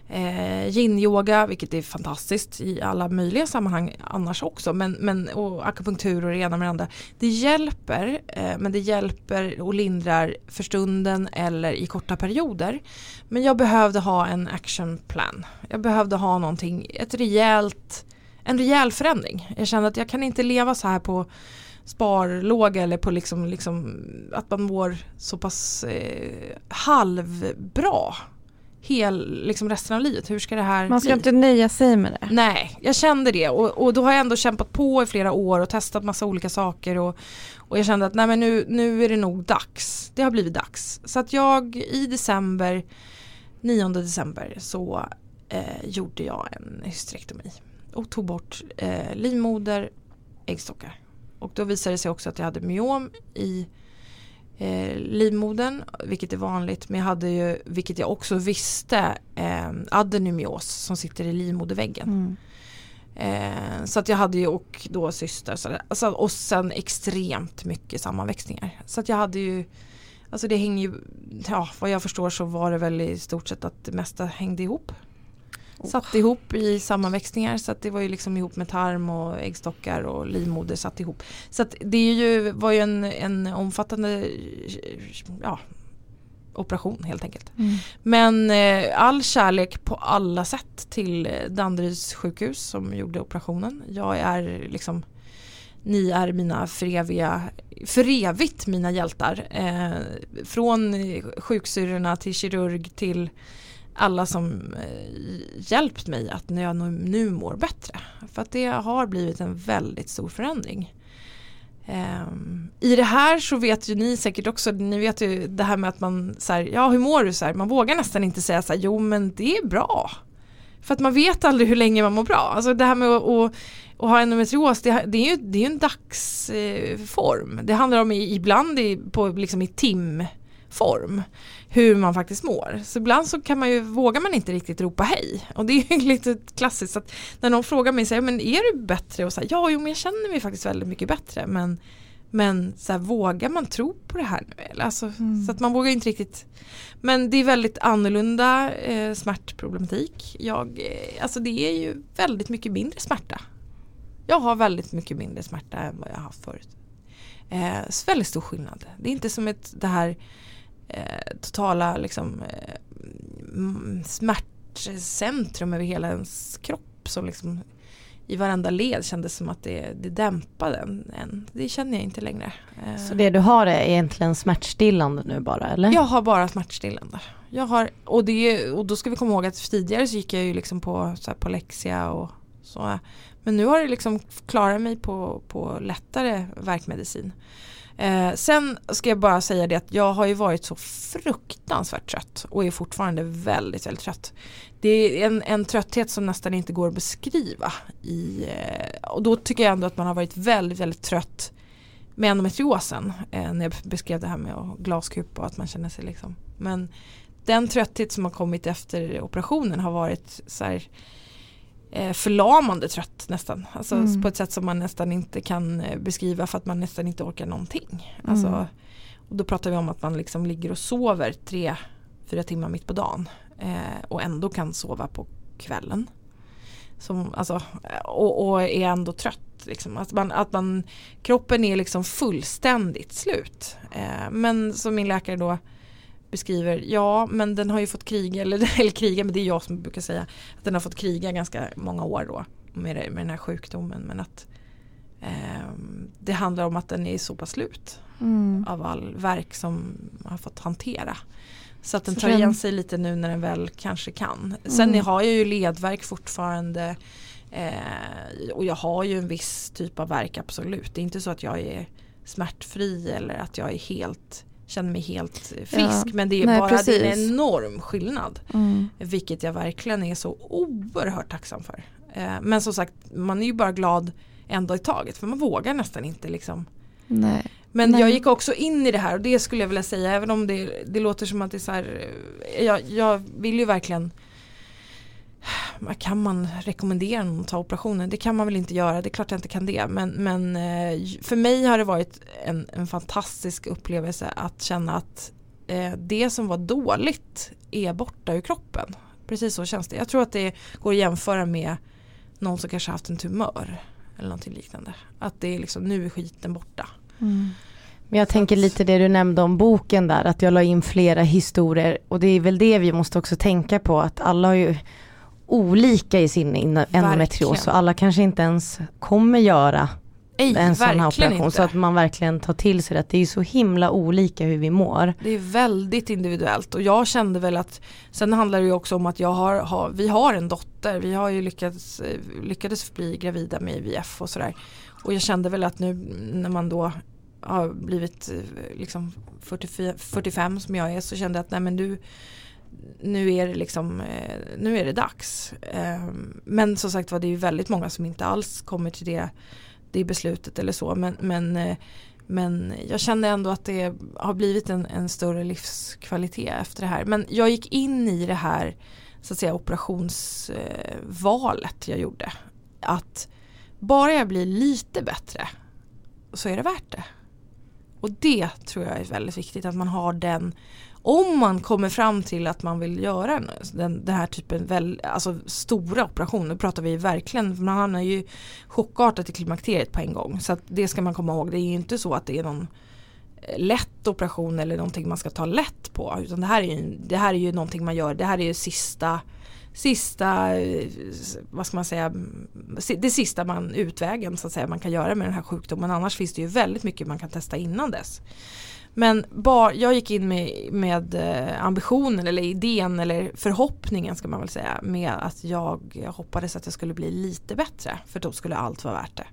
eh, yin-yoga, vilket är fantastiskt i alla möjliga sammanhang annars också, men, men, och akupunktur och det ena med det andra. Det hjälper, eh, men det hjälper och lindrar för stunden eller i korta perioder. Men jag behövde ha en action plan. Jag behövde ha någonting, ett rejält, en rejäl förändring. Jag kände att jag kan inte leva så här på sparlåga eller på liksom, liksom att man mår så pass eh, halvbra hel, liksom resten av livet. Hur ska det här Man ska bli? inte nöja sig med det. Nej, jag kände det och, och då har jag ändå kämpat på i flera år och testat massa olika saker och, och jag kände att nej men nu, nu är det nog dags. Det har blivit dags. Så att jag i december, 9 december så eh, gjorde jag en hysterektomi och tog bort eh, livmoder, äggstockar. Och då visade det sig också att jag hade myom i eh, livmodern, vilket är vanligt. Men jag hade ju, vilket jag också visste, eh, adenomyos som sitter i livmoderväggen. Mm. Eh, så att jag hade ju och då syster så, alltså, och sen extremt mycket sammanväxningar. Så att jag hade ju Alltså det hänger ju, ja vad jag förstår så var det väl i stort sett att det mesta hängde ihop. Oh. Satt ihop i sammanväxningar så att det var ju liksom ihop med tarm och äggstockar och livmoder satt ihop. Så att det är ju, var ju en, en omfattande ja, operation helt enkelt. Mm. Men eh, all kärlek på alla sätt till Danderyds sjukhus som gjorde operationen. Jag är liksom ni är mina för, eviga, för evigt mina hjältar. Eh, från sjuksyrrorna till kirurg till alla som eh, hjälpt mig att när jag nu mår bättre. För att det har blivit en väldigt stor förändring. Um, I det här så vet ju ni säkert också, ni vet ju det här med att man så här, ja hur mår du så här, man vågar nästan inte säga så här, jo men det är bra. För att man vet aldrig hur länge man mår bra. Alltså det här med att, att, att ha endometrios, det, det är ju det är en dagsform. Det handlar om ibland i, på, liksom i timform hur man faktiskt mår. Så ibland så kan man ju, vågar man inte riktigt ropa hej. Och det är ju [laughs] lite klassiskt att när någon frågar mig, så här, men är du bättre? Och så här, ja, jo, men jag känner mig faktiskt väldigt mycket bättre. Men, men så här, vågar man tro på det här nu? Alltså, mm. Så att man vågar inte riktigt. Men det är väldigt annorlunda eh, smärtproblematik. Jag, eh, alltså det är ju väldigt mycket mindre smärta. Jag har väldigt mycket mindre smärta än vad jag haft förut. Eh, väldigt stor skillnad. Det är inte som ett, det här eh, totala liksom, eh, smärtcentrum över hela ens kropp som liksom i varenda led kändes som att det, det dämpade en. Det känner jag inte längre. Så det du har är egentligen smärtstillande nu bara eller? Jag har bara smärtstillande. Jag har, och, det, och då ska vi komma ihåg att tidigare så gick jag ju liksom på, så här, på Lexia och så. Men nu har det liksom klarat mig på, på lättare verkmedicin. Eh, sen ska jag bara säga det att jag har ju varit så fruktansvärt trött och är fortfarande väldigt, väldigt trött. Det är en, en trötthet som nästan inte går att beskriva. I, eh, och då tycker jag ändå att man har varit väldigt, väldigt trött med endometriosen. Eh, när jag beskrev det här med glaskupa och att man känner sig liksom. Men den trötthet som har kommit efter operationen har varit så här, eh, förlamande trött nästan. Alltså mm. på ett sätt som man nästan inte kan eh, beskriva för att man nästan inte orkar någonting. Alltså, mm. och då pratar vi om att man liksom ligger och sover tre, fyra timmar mitt på dagen. Eh, och ändå kan sova på kvällen. Som, alltså, och, och är ändå trött. Liksom. Att, man, att man, kroppen är liksom fullständigt slut. Eh, men som min läkare då beskriver, ja men den har ju fått kriga, eller, [laughs] eller kriga, men det är jag som brukar säga att den har fått kriga ganska många år då med, med den här sjukdomen. Men att eh, det handlar om att den är så pass slut mm. av all verk som har fått hantera. Så att den tar igen sig lite nu när den väl kanske kan. Sen mm. har jag ju ledverk fortfarande eh, och jag har ju en viss typ av verk absolut. Det är inte så att jag är smärtfri eller att jag är helt känner mig helt frisk ja. men det är Nej, bara precis. det är en enorm skillnad. Mm. Vilket jag verkligen är så oerhört tacksam för. Eh, men som sagt man är ju bara glad en dag i taget för man vågar nästan inte liksom. Nej. Men Nej. jag gick också in i det här och det skulle jag vilja säga även om det, det låter som att det är så här, eh, jag, jag vill ju verkligen kan man rekommendera någon att ta operationen? Det kan man väl inte göra, det är klart jag inte kan det. Men, men eh, för mig har det varit en, en fantastisk upplevelse att känna att eh, det som var dåligt är borta ur kroppen. Precis så känns det. Jag tror att det går att jämföra med någon som kanske haft en tumör. Eller någonting liknande. Att det är liksom, nu är skiten borta. Mm. Men jag tänker lite det du nämnde om boken där, att jag la in flera historier och det är väl det vi måste också tänka på att alla har ju olika i sin endometrios och alla kanske inte ens kommer göra Ej, en sån här operation. Inte. Så att man verkligen tar till sig det. Det är så himla olika hur vi mår. Det är väldigt individuellt och jag kände väl att sen handlar det ju också om att jag har, har vi har en dotter. Vi har ju lyckats, lyckades bli gravida med IVF och sådär. Och jag kände väl att nu när man då har blivit liksom 44, 45 som jag är så kände jag att nej men du nu är det liksom, eh, nu är det dags. Ehm, men som sagt var det är ju väldigt många som inte alls kommer till det, det beslutet eller så. Men, men, eh, men jag kände ändå att det har blivit en, en större livskvalitet efter det här. Men jag gick in i det här så att säga operationsvalet jag gjorde. Att bara jag blir lite bättre så är det värt det. Och det tror jag är väldigt viktigt att man har den om man kommer fram till att man vill göra den, den här typen väl, alltså stora operationer, då pratar vi verkligen, man hamnar ju chockartat i klimakteriet på en gång. Så att det ska man komma ihåg, det är ju inte så att det är någon eh, lätt operation eller någonting man ska ta lätt på. Utan det här är ju, det här är ju någonting man gör, det här är ju sista sista, eh, vad ska man säga, det sista man, utvägen så att säga man kan göra med den här sjukdomen. Annars finns det ju väldigt mycket man kan testa innan dess. Men bar, jag gick in med, med eh, ambitionen eller idén eller förhoppningen ska man väl säga med att jag hoppades att jag skulle bli lite bättre för då skulle allt vara värt det.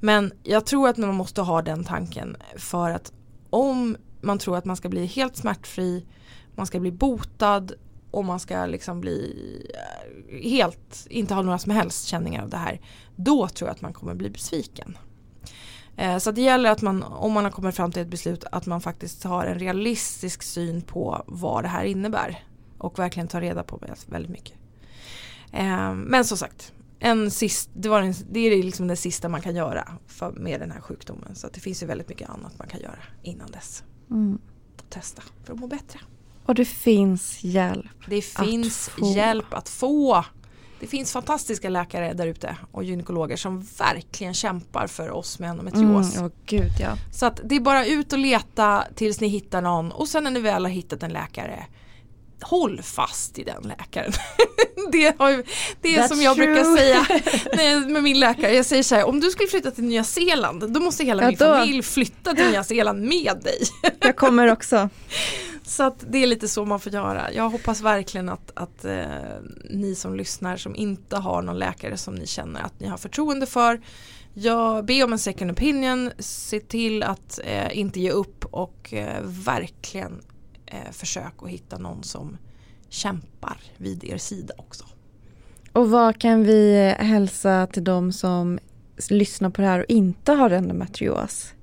Men jag tror att man måste ha den tanken för att om man tror att man ska bli helt smärtfri, man ska bli botad och man ska liksom bli eh, helt, inte ha några som helst känningar av det här, då tror jag att man kommer bli besviken. Eh, så det gäller att man, om man har kommit fram till ett beslut, att man faktiskt har en realistisk syn på vad det här innebär. Och verkligen tar reda på väldigt mycket. Eh, men som sagt, en sist, det, var en, det är liksom det sista man kan göra för, med den här sjukdomen. Så det finns ju väldigt mycket annat man kan göra innan dess. Mm. Testa för att må bättre. Och det finns hjälp. Det finns att hjälp att få. Det finns fantastiska läkare där ute och gynekologer som verkligen kämpar för oss med endometrios. Mm, oh, gud, ja. Så att det är bara ut och leta tills ni hittar någon och sen när ni väl har hittat en läkare håll fast i den läkaren. [laughs] det, har, det är That's som jag true. brukar säga [laughs] med min läkare. Jag säger så här, om du skulle flytta till Nya Zeeland då måste hela ja, min då. familj flytta till Nya Zeeland med dig. jag kommer också. [laughs] Så att det är lite så man får göra. Jag hoppas verkligen att, att eh, ni som lyssnar som inte har någon läkare som ni känner att ni har förtroende för. Jag be om en second opinion, se till att eh, inte ge upp och eh, verkligen eh, försök att hitta någon som kämpar vid er sida också. Och vad kan vi hälsa till de som lyssnar på det här och inte har endometrios?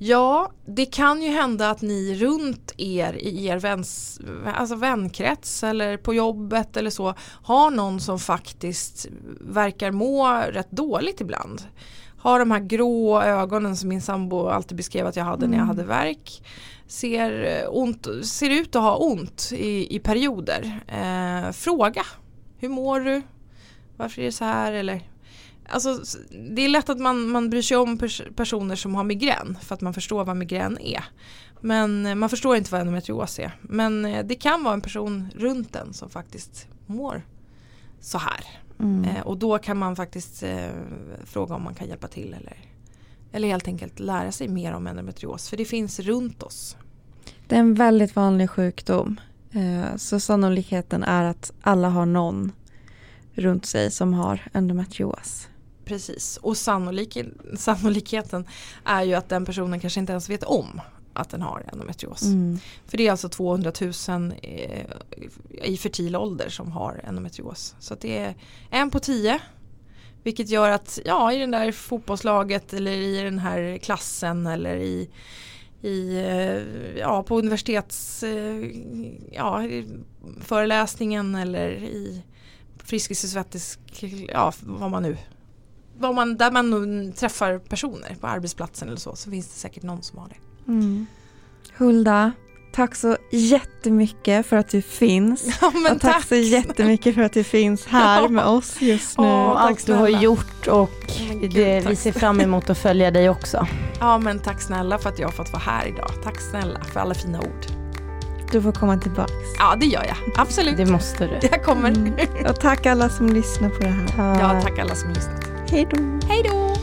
Ja, det kan ju hända att ni runt er i er väns, alltså vänkrets eller på jobbet eller så har någon som faktiskt verkar må rätt dåligt ibland. Har de här grå ögonen som min sambo alltid beskrev att jag hade mm. när jag mm. hade verk. Ser, ont, ser ut att ha ont i, i perioder. Eh, fråga, hur mår du? Varför är det så här? Eller Alltså, det är lätt att man, man bryr sig om pers personer som har migrän för att man förstår vad migrän är. Men eh, man förstår inte vad endometrios är. Men eh, det kan vara en person runt den som faktiskt mår så här. Mm. Eh, och då kan man faktiskt eh, fråga om man kan hjälpa till eller, eller helt enkelt lära sig mer om endometrios. För det finns runt oss. Det är en väldigt vanlig sjukdom. Eh, så sannolikheten är att alla har någon runt sig som har endometrios. Precis, och sannolik sannolikheten är ju att den personen kanske inte ens vet om att den har endometrios. Mm. För det är alltså 200 000 eh, i fertil ålder som har endometrios. Så det är en på tio. Vilket gör att ja, i det där fotbollslaget eller i den här klassen eller i, i eh, ja, på universitets eh, ja, föreläsningen eller i Friskis Svettis, ja vad man nu vad man, där man träffar personer på arbetsplatsen eller så, så finns det säkert någon som har det. Mm. Hulda, tack så jättemycket för att du finns. [laughs] Ja, och tack, tack så jättemycket för att du finns här [laughs] ja. med oss just nu. Åh, och allt du har gjort och Gud, det, vi ser fram emot att följa dig också. [laughs] Ja men tack snälla för att jag har fått vara här idag. Tack snälla för alla fina ord. Du får komma tillbaks. Ja det gör jag, absolut. Det måste du. Jag kommer. Mm. Och tack alla som lyssnar på det här. Ja, tack alla som lyssnat. Hej då! Hej då!